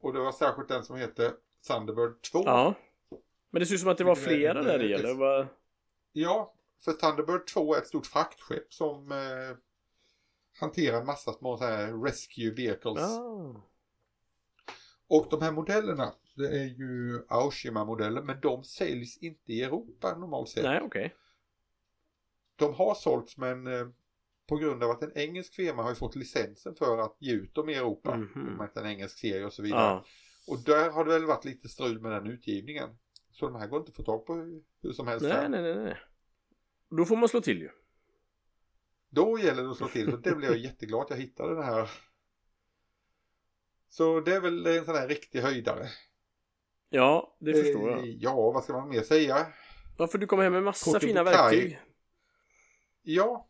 Och det var särskilt den som heter Thunderbird 2. Ja. Men det ser ut som att det var flera där i eller? Ja, för Thunderbird 2 är ett stort fraktskepp som eh, hanterar massa små så här rescue vehicles. Ja. Och de här modellerna, det är ju Aoshima-modeller, men de säljs inte i Europa normalt sett. Nej, okej. De har sålts men eh, på grund av att en engelsk firma har ju fått licensen för att ge ut dem i Europa. Har inte en engelsk serie och så vidare. Ja. Och där har det väl varit lite strul med den utgivningen. Så de här går inte att få tag på hur, hur som helst. Nej, här. nej, nej, nej. Då får man slå till ju. Då gäller det att slå till. Och det blev jag jätteglad att jag hittade den här. Så det är väl en sån här riktig höjdare. Ja, det förstår Eh, jag. Ja, vad ska man mer säga? Ja, för du kommer hem med massa Kotobukai. fina verktyg. Ja,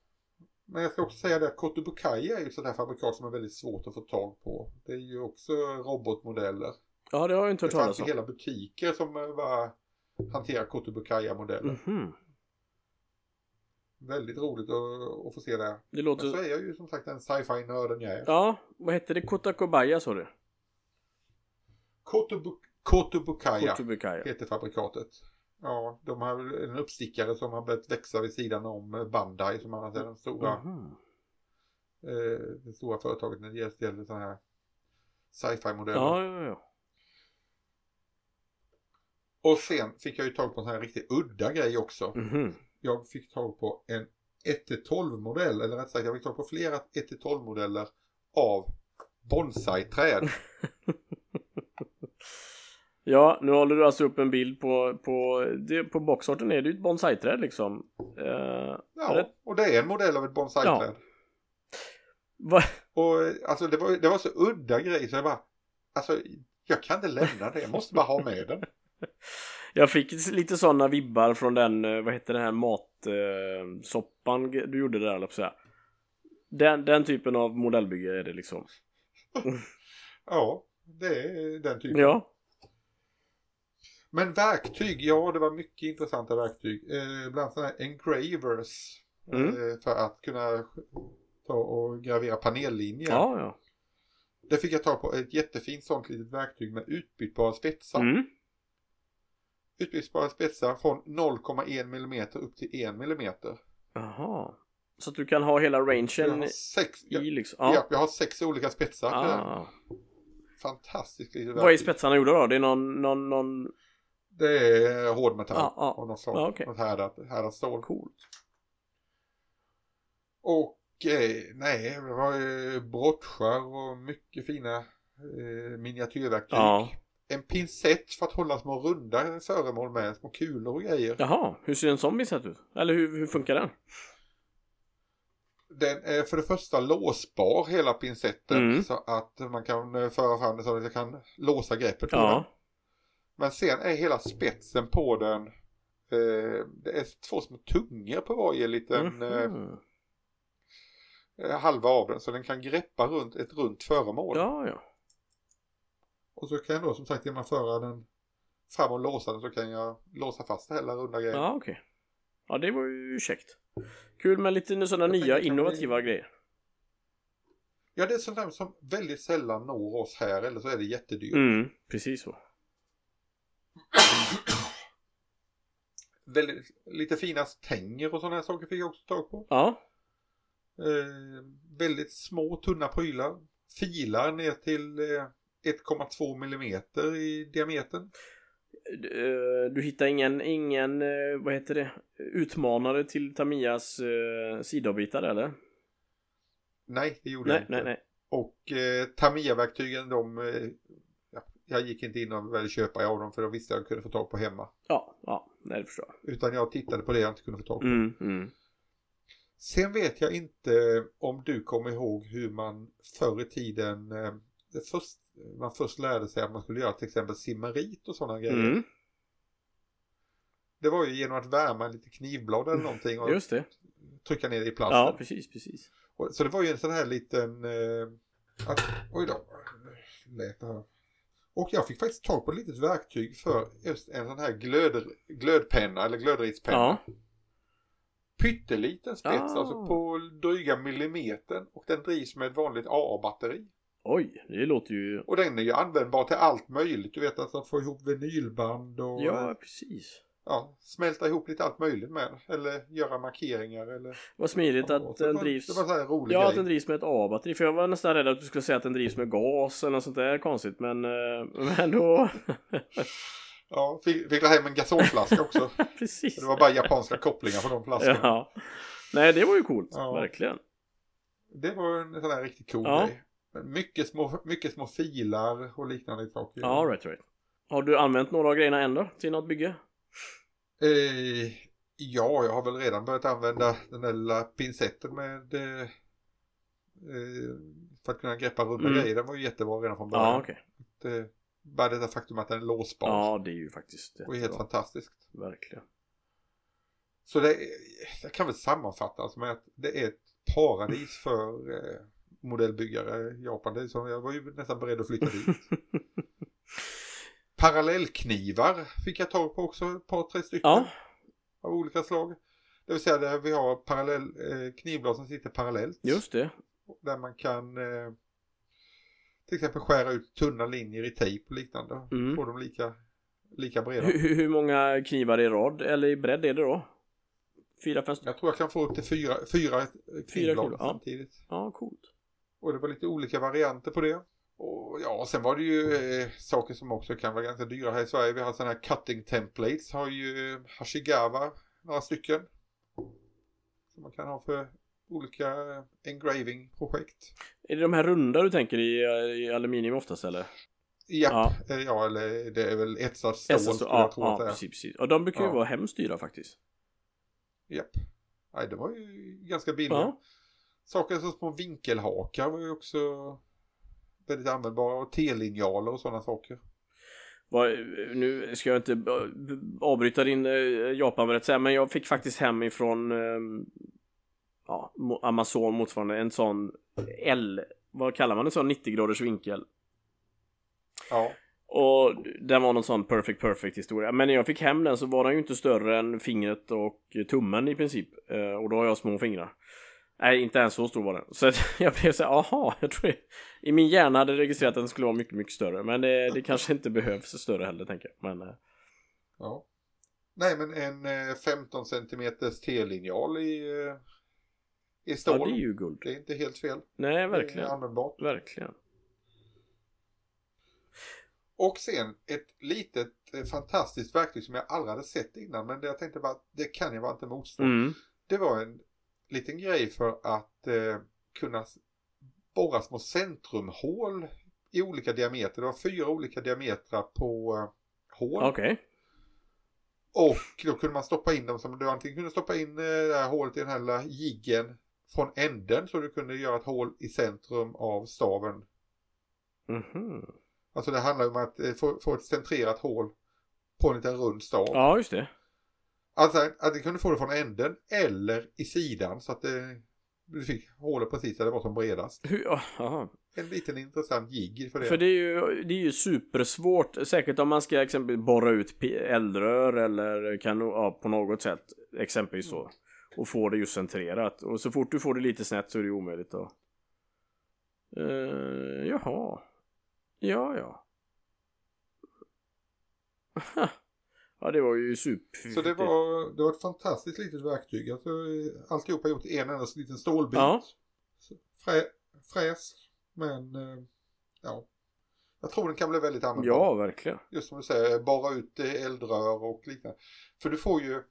men jag ska också säga det att Kotobukai är ju ett sånt här fabrikat som är väldigt svårt att få tag på. Det är ju också robotmodeller. Ja, det har jag inte Det hört fanns talas om. hela butiker som eh, var hanterar Kotobukai-modeller. Mhm. Väldigt roligt att, att få se det. Det Men så låter... är jag ju som sagt en sci-fi-nörden jag är. Ja, vad hette det? Kotakobaya sa du? Kotobu Kotobukaya Kotobukai. heter fabrikatet. Ja, de har en uppstickare som har börjat växa vid sidan om Bandai som annars är den stora, Mhm. eh, det stora företaget när det gäller sådana här sci-fi-modeller. Ja, ja, ja. Och sen fick jag ju tag på en sån här riktigt udda grej också. Mhm. Jag fick tag på en 1-12 modell, eller rätt sagt jag fick tag på flera 1-12 modeller av bonsai-träd. Ja, nu håller du alltså upp en bild på, på, det, på boxarten är det ju ett bonsai-träd liksom. Eh, Ja, Rätt. och det är en modell av ett bonsai-träd. va? Och alltså det var, det var så udda grej så jag bara, alltså jag kan inte lämna det, jag måste bara ha med den. Jag fick lite sådana vibbar från den, eh, vad heter den här matsoppan eh, du gjorde där, eller säga. Den, den typen av modellbygge är det liksom. Ja, det är den typen. Ja. Men verktyg, ja det var mycket intressanta verktyg. Eh, bland annat sådana här engravers. Mm. Eh, för att kunna ta och gravera panellinjer. Ja, ja. Det fick jag tag på ett jättefint sånt litet verktyg med utbytbara spetsar. Mm. Utbytbara spetsar från 0,1 mm upp till 1 mm. Jaha. Så att du kan ha hela rangen har sex, i ja, liksom. ja. Ja. jag har sex olika spetsar. Ah. Fantastiskt litet Vad är spetsarna gjorda då? Det är någon, någon, någon... Det är hårdmetall ja. av något slag. Ja, okej. Något härdat, härdat stål. Coolt. Och eh, nej, det var eh, brottsjar och mycket fina eh, miniatyrverktyg. Ja. En pincett för att hålla små runda föremål med, små kulor och grejer. Jaha, hur ser en sån pincett ut? Eller hur, hur funkar den? Den är för det första låsbar hela pincetten Mm. så att man kan föra fram den så att jag kan låsa greppet på den. Ja. Men sen är hela spetsen på den Eh, det är två små tungor på varje liten Mhm. eh, halva av den så den kan greppa runt ett runt föremål. Ja, ja. Och så kan jag då som sagt genom att föra den fram och låsa den så kan jag låsa fast det hela runda grejen. Ja, okej. Ja, det var ju käckt. Kul med lite sådana Jag nya innovativa bli- grejer. Ja, det är sånt där som väldigt sällan når oss här eller så är det jättedyrt. Mm, precis så. Väldigt, lite fina stänger och sådana här saker fick jag också tag på. Ja, Eh, väldigt små tunna prylar. Filar ner till eh, 1,2 millimeter i diametern. Eh, du hittar ingen, ingen, eh, vad heter det, utmanare till Tamias eh, sidavbitar eller? Nej, det gjorde Nej, jag inte. nej, nej. Och eh, Tamiya-verktygen de, eh, ja, jag gick inte in och ville köpa av dem för de visste jag kunde få tag på hemma. Ja, ja, nej det förstår jag. Utan jag tittade på det jag inte kunde få tag på. Mm, mm. Sen vet jag inte om du kommer ihåg hur man förr i tiden eh, det först, man först lärde sig att man skulle göra till exempel simmerit och sådana grejer. Mm, Det var ju genom att värma lite knivblad eller någonting och just det. trycka ner i plasten. Ja, precis, precis. Och, så det var ju en sån här liten... Eh, att, oj då. Lät det här. Och jag fick faktiskt tag på ett litet verktyg för just en sån här glöd, glödpenna eller glödritspenna. Ja, Pytteliten spets, Ah. alltså på dryga millimetern. Och den drivs med ett vanligt AA-batteri. Oj, det låter ju... Och den är ju användbar till allt möjligt. Du vet att få ihop vinylband och Ja, precis. ja, smälta ihop lite allt möjligt med. Eller göra markeringar eller... Vad smidigt att så den var- drivs... Det var sån här rolig Ja, att grej. den drivs med ett A-batteri. För jag var nästan rädd att du skulle säga att den drivs med gas eller något sånt där konstigt. Men, eh, men då... Ja, fick, fick hem en gasolflaska också. precis. Det var bara japanska kopplingar på de flaskorna. Ja. Nej, det var ju coolt. Ja. Verkligen. Det var en sån här riktigt cool Ja. grej. Mycket små, mycket små filar och liknande saker. Ja, right, right. Har du använt några av grejerna ändå till något bygge? Eh, ja, jag har väl redan börjat använda den där lilla pincetten med eh, eh, för att kunna greppa runda Mm. grejer. Den var ju jättebra redan från början. Ja, okej. Det, bara det där faktum att den är låsbar. Ja, det är ju faktiskt och är helt jättebra. fantastiskt. Verkligen. Så det, jag kan väl sammanfatta som att det är ett paradis för eh, modellbyggare i Japan. Det som, jag var ju nästan beredd att flytta dit. Parallellknivar fick jag tag på också, ett par tre stycken. Ja, Av olika slag. Det vill säga där vi har parallell, eh, knivblad som sitter parallellt. just det. Där man kan eh, till exempel skära ut tunna linjer i tejp och liknande. Mm. Få dem lika, lika breda. Hur, hur många knivar i rad eller i bredd är det då? Fyra, fem stycken? Jag tror jag kan få upp till fyra, fyra knivblad knivblad, ja. samtidigt. Ja, coolt. Och det var lite olika varianter på det. Och ja, sen var det ju eh, saker som också kan vara ganska dyra här i Sverige. Vi har sådana här cutting templates. Har ju eh, Hashigawa några stycken. Som man kan ha för olika eh, engraving-projekt. Är det de här runda du tänker i, i aluminium oftast eller? Japp, ja. ja eller det är väl etsat stål SS, skulle ja, ja precis, precis. Och de brukar ju Ja. vara hemskt dyra faktiskt. Japp. Nej, det var ju ganska billigt. Ja. Saker som små vinkelhakar var ju också väldigt användbara. Och T-linjaler och sådana saker. Vad- Nu ska jag inte eh, avbryta din eh, Japan-berättelse men jag fick faktiskt hem ifrån eh, ja, Amazon motsvarande en sån L, vad kallar man en sån 90 graders vinkel? Ja. Och den var någon sån perfect perfect historia. Men när jag fick hem den så var den ju inte större än fingret och tummen i princip. Eh, Och då har jag små fingrar. Nej, inte ens så stor var den. Så jag blev så här, aha, jag tror det. I min hjärna hade det registrerat att den skulle vara mycket, mycket större. Men det, det kanske inte behövs större heller, tänker jag. Men eh, Ja. Nej men en eh, 15 centimeters T-linjal i, eh, i stål. ja, det är ju guld. Det är inte helt fel. Nej, Det är verkligen. användbart. Verkligen. Och sen ett litet eh, fantastiskt verktyg som jag aldrig hade sett innan. Men det jag tänkte bara det kan jag bara inte motstå. Mm. Det var en liten grej för att eh, kunna borra små centrumhål i olika diameter. Det var fyra olika diametrar på eh, hål. Okej. Och då kunde man stoppa in dem som du antingen kunde stoppa in eh, det här hålet i den här jiggen från änden så du kunde göra ett hål i centrum av staven. Mhm. Alltså det handlar om att eh, få, få ett centrerat hål på en liten rund stav. Ja, just det. Alltså att du kunde få det från änden eller i sidan så att det, du fick hålet precis där det var som bredast. Hur, aha. En liten intressant jigg för det. För det är ju, det är ju supersvårt, säkert om man ska exempelvis borra ut eldrör eller kan ja, på något sätt, exempelvis så. Och få det just centrerat. Och så fort du får det lite snett så är det omöjligt då. Uh, jaha. Ja, ja. ja, det var ju super. Så det var, det var ett fantastiskt litet verktyg. Alltså, alltihopa gjort i en enda liten stålbit. Ja. Frä, fräs, men eh, ja. Jag tror den kan bli väldigt användbar. Ja, verkligen. Just som du säger, borra ut eh, eldrör och liknande. För du får ju,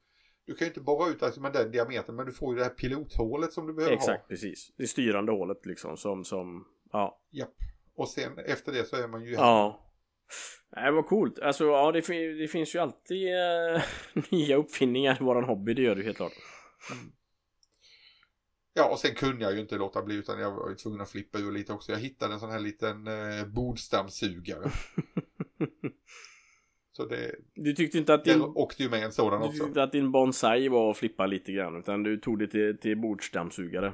du kan ju inte borra ut alltså med den diametern men du får ju det här pilothålet som du behöver Exakt, ha. precis. Det styrande hålet liksom som, som, ja. Japp. Och sen efter det så är man ju Ja. Nej, vad coolt. Alltså, ja, det, det finns ju alltid eh, nya uppfinningar i våran hobby, det gör det helt klart. Ja, och sen kunde jag ju inte låta bli utan jag var ju tvungen att flippa ur lite också. Jag hittade en sån här liten eh, bordsdammsugare. så det, Du tyckte inte att din, åkte ju med en sådan du också. tyckte inte att din bonsai var att flippa lite grann, utan du tog det till, till bordsdammsugare.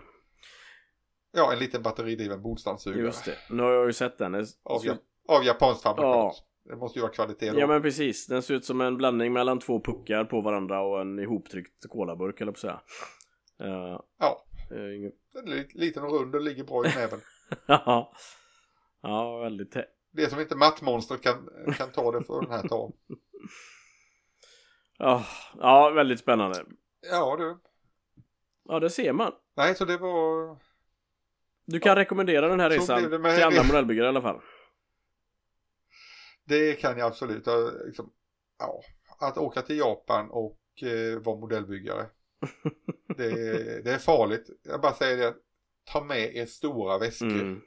Ja, en liten batteridriven bordsdammsugare. Just det. Nu har jag ju sett den. Av, ja, av japanskt fabrikat. Ja. Det måste ju vara kvalitet då. Ja men precis, den ser ut som en blandning mellan två puckar på varandra och en ihoptryckt colaburk eller på säga. Uh, Ja, uh, den är lite- liten och rund och ligger bra i näven. ja, ja, väldigt Det som inte mattmonstret kan, kan ta det för den här tar. Ja, ja, väldigt spännande. Ja du. Ja, det ser man. Nej, så det var... Du kan rekommendera den här Så resan till andra modellbyggare i alla fall. Det kan jag absolut. Jag, Liksom, ja, att åka till Japan och eh, vara modellbyggare. Det, är- det är farligt. Jag bara säger det. Ta med er stora väskor. Mm.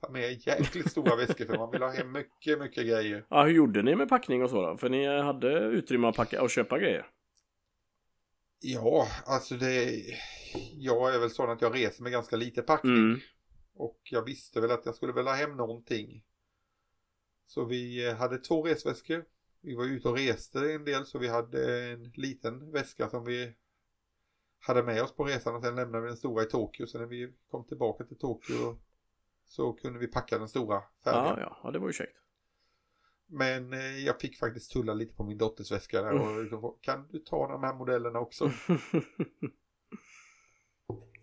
Ta med er jäkligt stora väskor för man vill ha hem mycket, mycket grejer. Ja, hur gjorde ni med packning och så då? För ni hade utrymme att packa och köpa grejer. Ja, alltså det... Jag är väl sån att jag reser med ganska lite packning. Mm. Och jag visste väl att jag skulle väl ha hem någonting. Så vi hade två resväskor. Vi var ute och reste en del så vi hade en liten väska som vi hade med oss på resan och sen lämnade vi den stora i Tokyo. Så när vi kom tillbaka till Tokyo så kunde vi packa den stora färdiga. Ja, ja, ja, det var ju käckt. Men eh, jag fick faktiskt tulla lite på min dotters väska där och liksom, kan du ta de här modellerna också?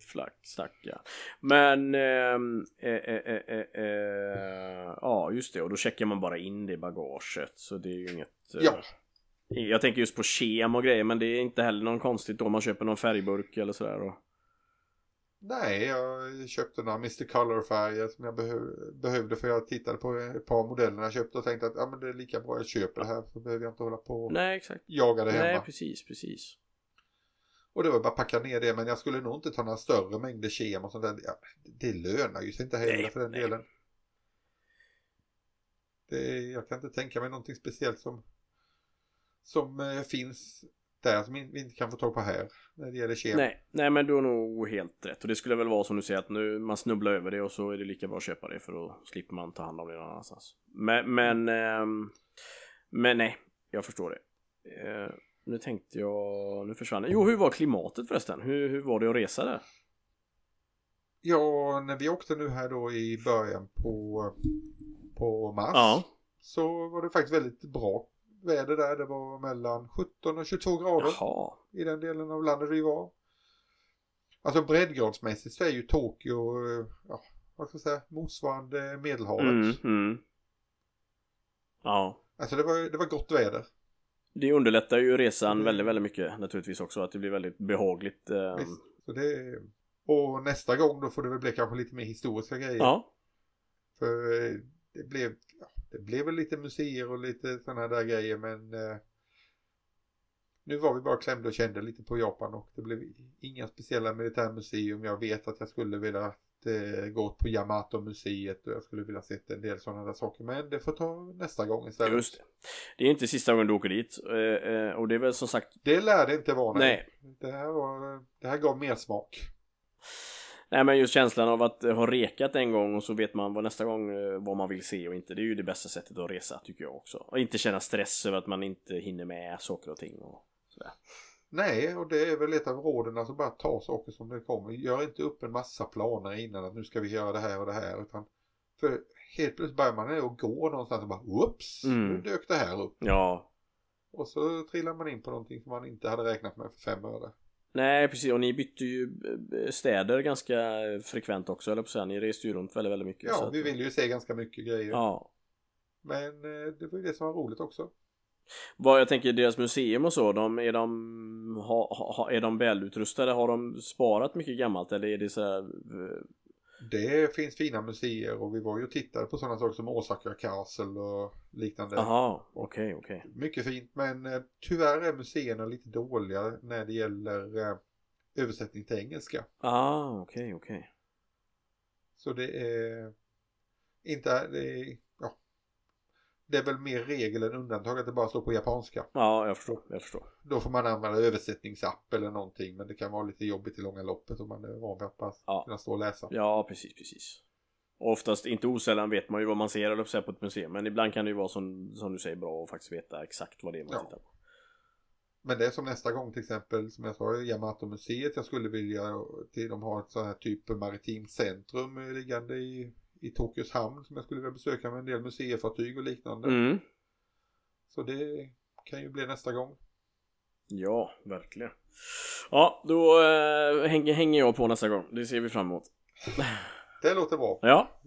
Flack, stackarn. Men, ehm, eh, eh, eh, eh, eh, ja just det, och då checkar man bara in det i bagaget. Så det är ju inget... eh, Ja. Jag tänker just på kem och grejer, men det är inte heller någon konstigt då man köper någon färgburk eller sådär. Och... Nej, jag köpte några Mr. Color-färger som jag behöv, behövde för jag tittade på ett par modeller jag köpte och tänkte att ja, men det är lika bra jag köper det här så behöver jag inte hålla på och Nej, exakt. jaga det Nej, hemma. precis, precis. Och det var bara att packa ner det men jag skulle nog inte ta några större mängder kem och sånt där. Ja, det lönar ju sig inte heller Nej, för den nej. delen. Det, jag kan inte tänka mig någonting speciellt som, som eh, finns där som vi inte kan få tag på här när det gäller kem. Nej, nej, men du har nog helt rätt. Och det skulle väl vara som du säger att nu man snubblar över det och så är det lika bra att köpa det för då slipper man ta hand om det någon annanstans. Men, men, ehm, men nej, jag förstår det. Eh, nu tänkte jag, nu försvann. Jo, hur var klimatet förresten? Hur, hur var det att resa där? Ja, när vi åkte nu här då i början på, på mars Ja, så var det faktiskt väldigt bra väder där. Det var mellan 17 och 22 grader jaha. i den delen av landet vi var. Alltså breddgradsmässigt så är ju Tokyo, ja, vad ska jag säga, motsvarande Medelhavet. Mm, mm. Ja, Alltså det var, det var gott väder. Det underlättar ju resan Mm. väldigt, väldigt mycket naturligtvis också. Att det blir väldigt behagligt. ehm. Visst. Så det, och nästa gång då får det väl bli kanske lite mer historiska grejer. Ja, För eh, det blev, det blev väl lite museer och lite sådana där grejer men eh, nu var vi bara klämda och kände lite på Japan och det blev inga speciella militärmuseum. Jag vet att jag skulle vilja eh, gå på Yamato-museet och jag skulle vilja sett en del sådana där saker men det får ta nästa gång istället. just det. Det är inte sista gången du åker dit. eh, eh, Och det är väl som sagt Det lär det inte vara. Nej. Det, här var, det här gav mer smak. Nej men just känslan av att eh, ha rekat en gång och så vet man vad nästa gång eh, vad man vill se och inte. Det är ju det bästa sättet att resa tycker jag också. Och inte känna stress över att man inte hinner med saker och ting. Och Sådär. Nej, och det är väl ett av råden, alltså bara ta saker som det kommer. Gör inte upp en massa planer innan att nu ska vi göra det här och det här. Utan för helt plötsligt börjar man och gå någonstans och bara whoops, Mm. nu dök det här upp. Ja, Och så trillar man in på någonting som man inte hade räknat med för fem öre. nej precis och ni bytte ju eh, städer ganska frekvent också eller på att säga. Ni reste ju runt väldigt, väldigt mycket. så Ja, att- vi vill ju se ganska mycket grejer. Ja. Men eh, det var ju det som var roligt också. Vad jag tänker deras museum och så, de, är de, ha, ha, är de välutrustade? Har de sparat mycket gammalt eller är det så här, eh, Det finns fina museer och vi var ju och tittade på sådana saker som Osaka Castle och liknande. Aha, okej, okej. Mycket fint men eh, tyvärr är museerna lite dåliga när det gäller eh, översättning till engelska. Ah, okej, okej. Så det är inte, det är. Det är väl mer regel än undantag att det bara står på japanska. Ja, jag förstår, jag förstår. Då får man använda översättningsapp eller någonting men det kan vara lite jobbigt i långa loppet om man är van vid att bara Ja. kunna stå och läsa. Ja, precis, precis. Och oftast, inte osällan vet man ju vad man ser eller på på ett museum, men ibland kan det ju vara som, som du säger bra att faktiskt veta exakt vad det är man Ja. tittar på. Men det är som nästa gång till exempel som jag sa Yamato-museet jag skulle vilja till de har ett sånt här typ maritimt centrum eh, liggande i, i Tokyos hamn som jag skulle vilja besöka med en del museifartyg och liknande. Mm. Så det kan ju bli nästa gång. Ja, verkligen. Ja, då hänger, hänger jag på nästa gång. Det ser vi fram emot. Det låter bra. Ja.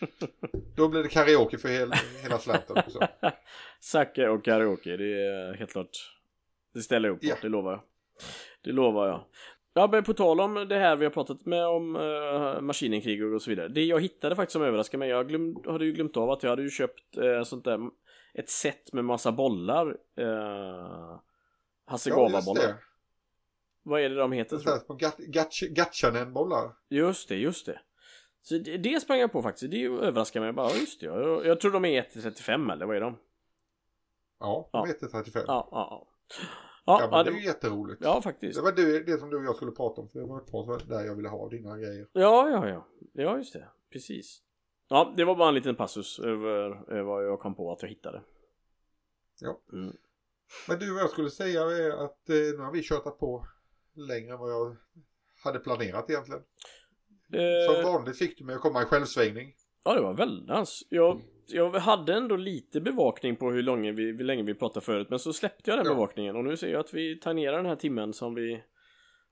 Då blir det karaoke för hel, hela slanten också. Sake och karaoke, det är helt klart. Det ställer jag upp på, Ja. det lovar jag. Det lovar jag. Ja, men på tal om det här vi har pratat med om uh, maskinenkrig och så vidare. Det jag hittade faktiskt som överraskade mig, jag glöm, hade ju glömt av att jag hade ju köpt uh, sånt där, ett set med massa bollar. Uh, Hasegawa-bollar. det. Vad är det de heter? Det Tror är jag? gat- Gatchanen-bollar. Just det, just det. Så det, det sprang jag på faktiskt, det överraskade mig bara, just det, jag, jag tror de är 1-35 eller vad är de? Ja, de heter 35. Ja, ja, ja. Ja, Ja, ja, det är ju jätteroligt. ja faktiskt. Det var det, det som du och jag skulle prata om för det var ett par där jag ville ha dina grejer. Ja, ja, ja. Ja, just det. Precis. Ja, det var bara en liten passus över, vad jag kom på att jag hittade. Ja. Mm. Men du vad jag skulle säga är att eh, nu har vi kört på längre än vad jag hade planerat egentligen. Som Eh, vanligt fick du mig att komma i självsvängning. ja, det var väldans. Jag, jag hade ändå lite bevakning på hur länge vi, hur länge vi pratade förut, men så släppte jag den Ja. bevakningen och nu ser jag att vi tangerar den här timmen som vi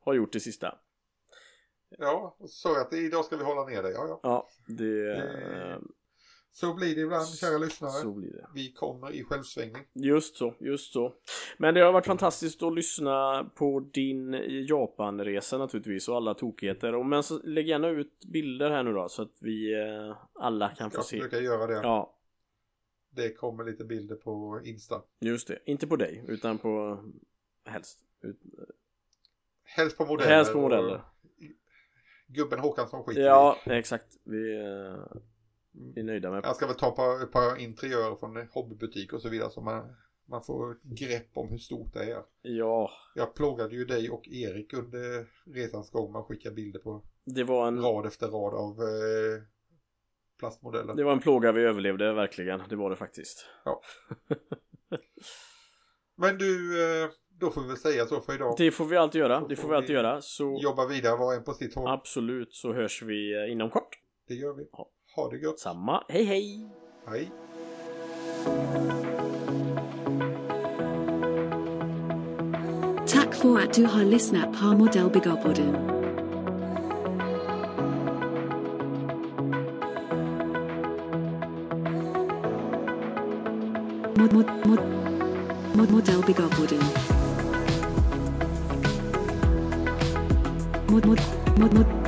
har gjort det sista. Ja, så att idag ska vi hålla ner det. Ja, ja. Ja, det... Eh, Så blir det ibland, kära lyssnare. Vi kommer i självsvängning. Just så, just så. Men det har varit fantastiskt att lyssna på din Japanresa naturligtvis och alla tokigheter. Och men så lägg gärna ut bilder här nu då så att vi eh, alla kan få Jag se. försöka göra det. Ja, Det kommer lite bilder på Insta. just det. Inte på dig, utan på helst. Ut, Helst på modeller. helst på modeller. och Gubben Håkansson skiter Ja, exakt. Vi, eh. Vi är nöjda med Jag ska väl ta ett par, ett par interiörer från hobbybutik och så vidare så man, man får grepp om hur stort det är. Ja, Jag plågade ju dig och Erik under resans gång med att skicka bilder på det var en, rad efter rad av eh, plastmodeller. det var en plåga vi överlevde verkligen. Det var det faktiskt. Men du, eh, då får vi väl säga så för idag. Det får vi alltid göra. Det får vi alltid göra. Så Jobba vidare var och en på sitt håll. absolut så hörs vi eh, inom kort. Det gör vi. Ja. Ha det gött. Samma. Hej hej! Hej. Tack för att du har lyssnat på Modellbyggarpodden. Mod, mod, mod, mod, Modellbyggarpodden. Mod, mod, mod, mod,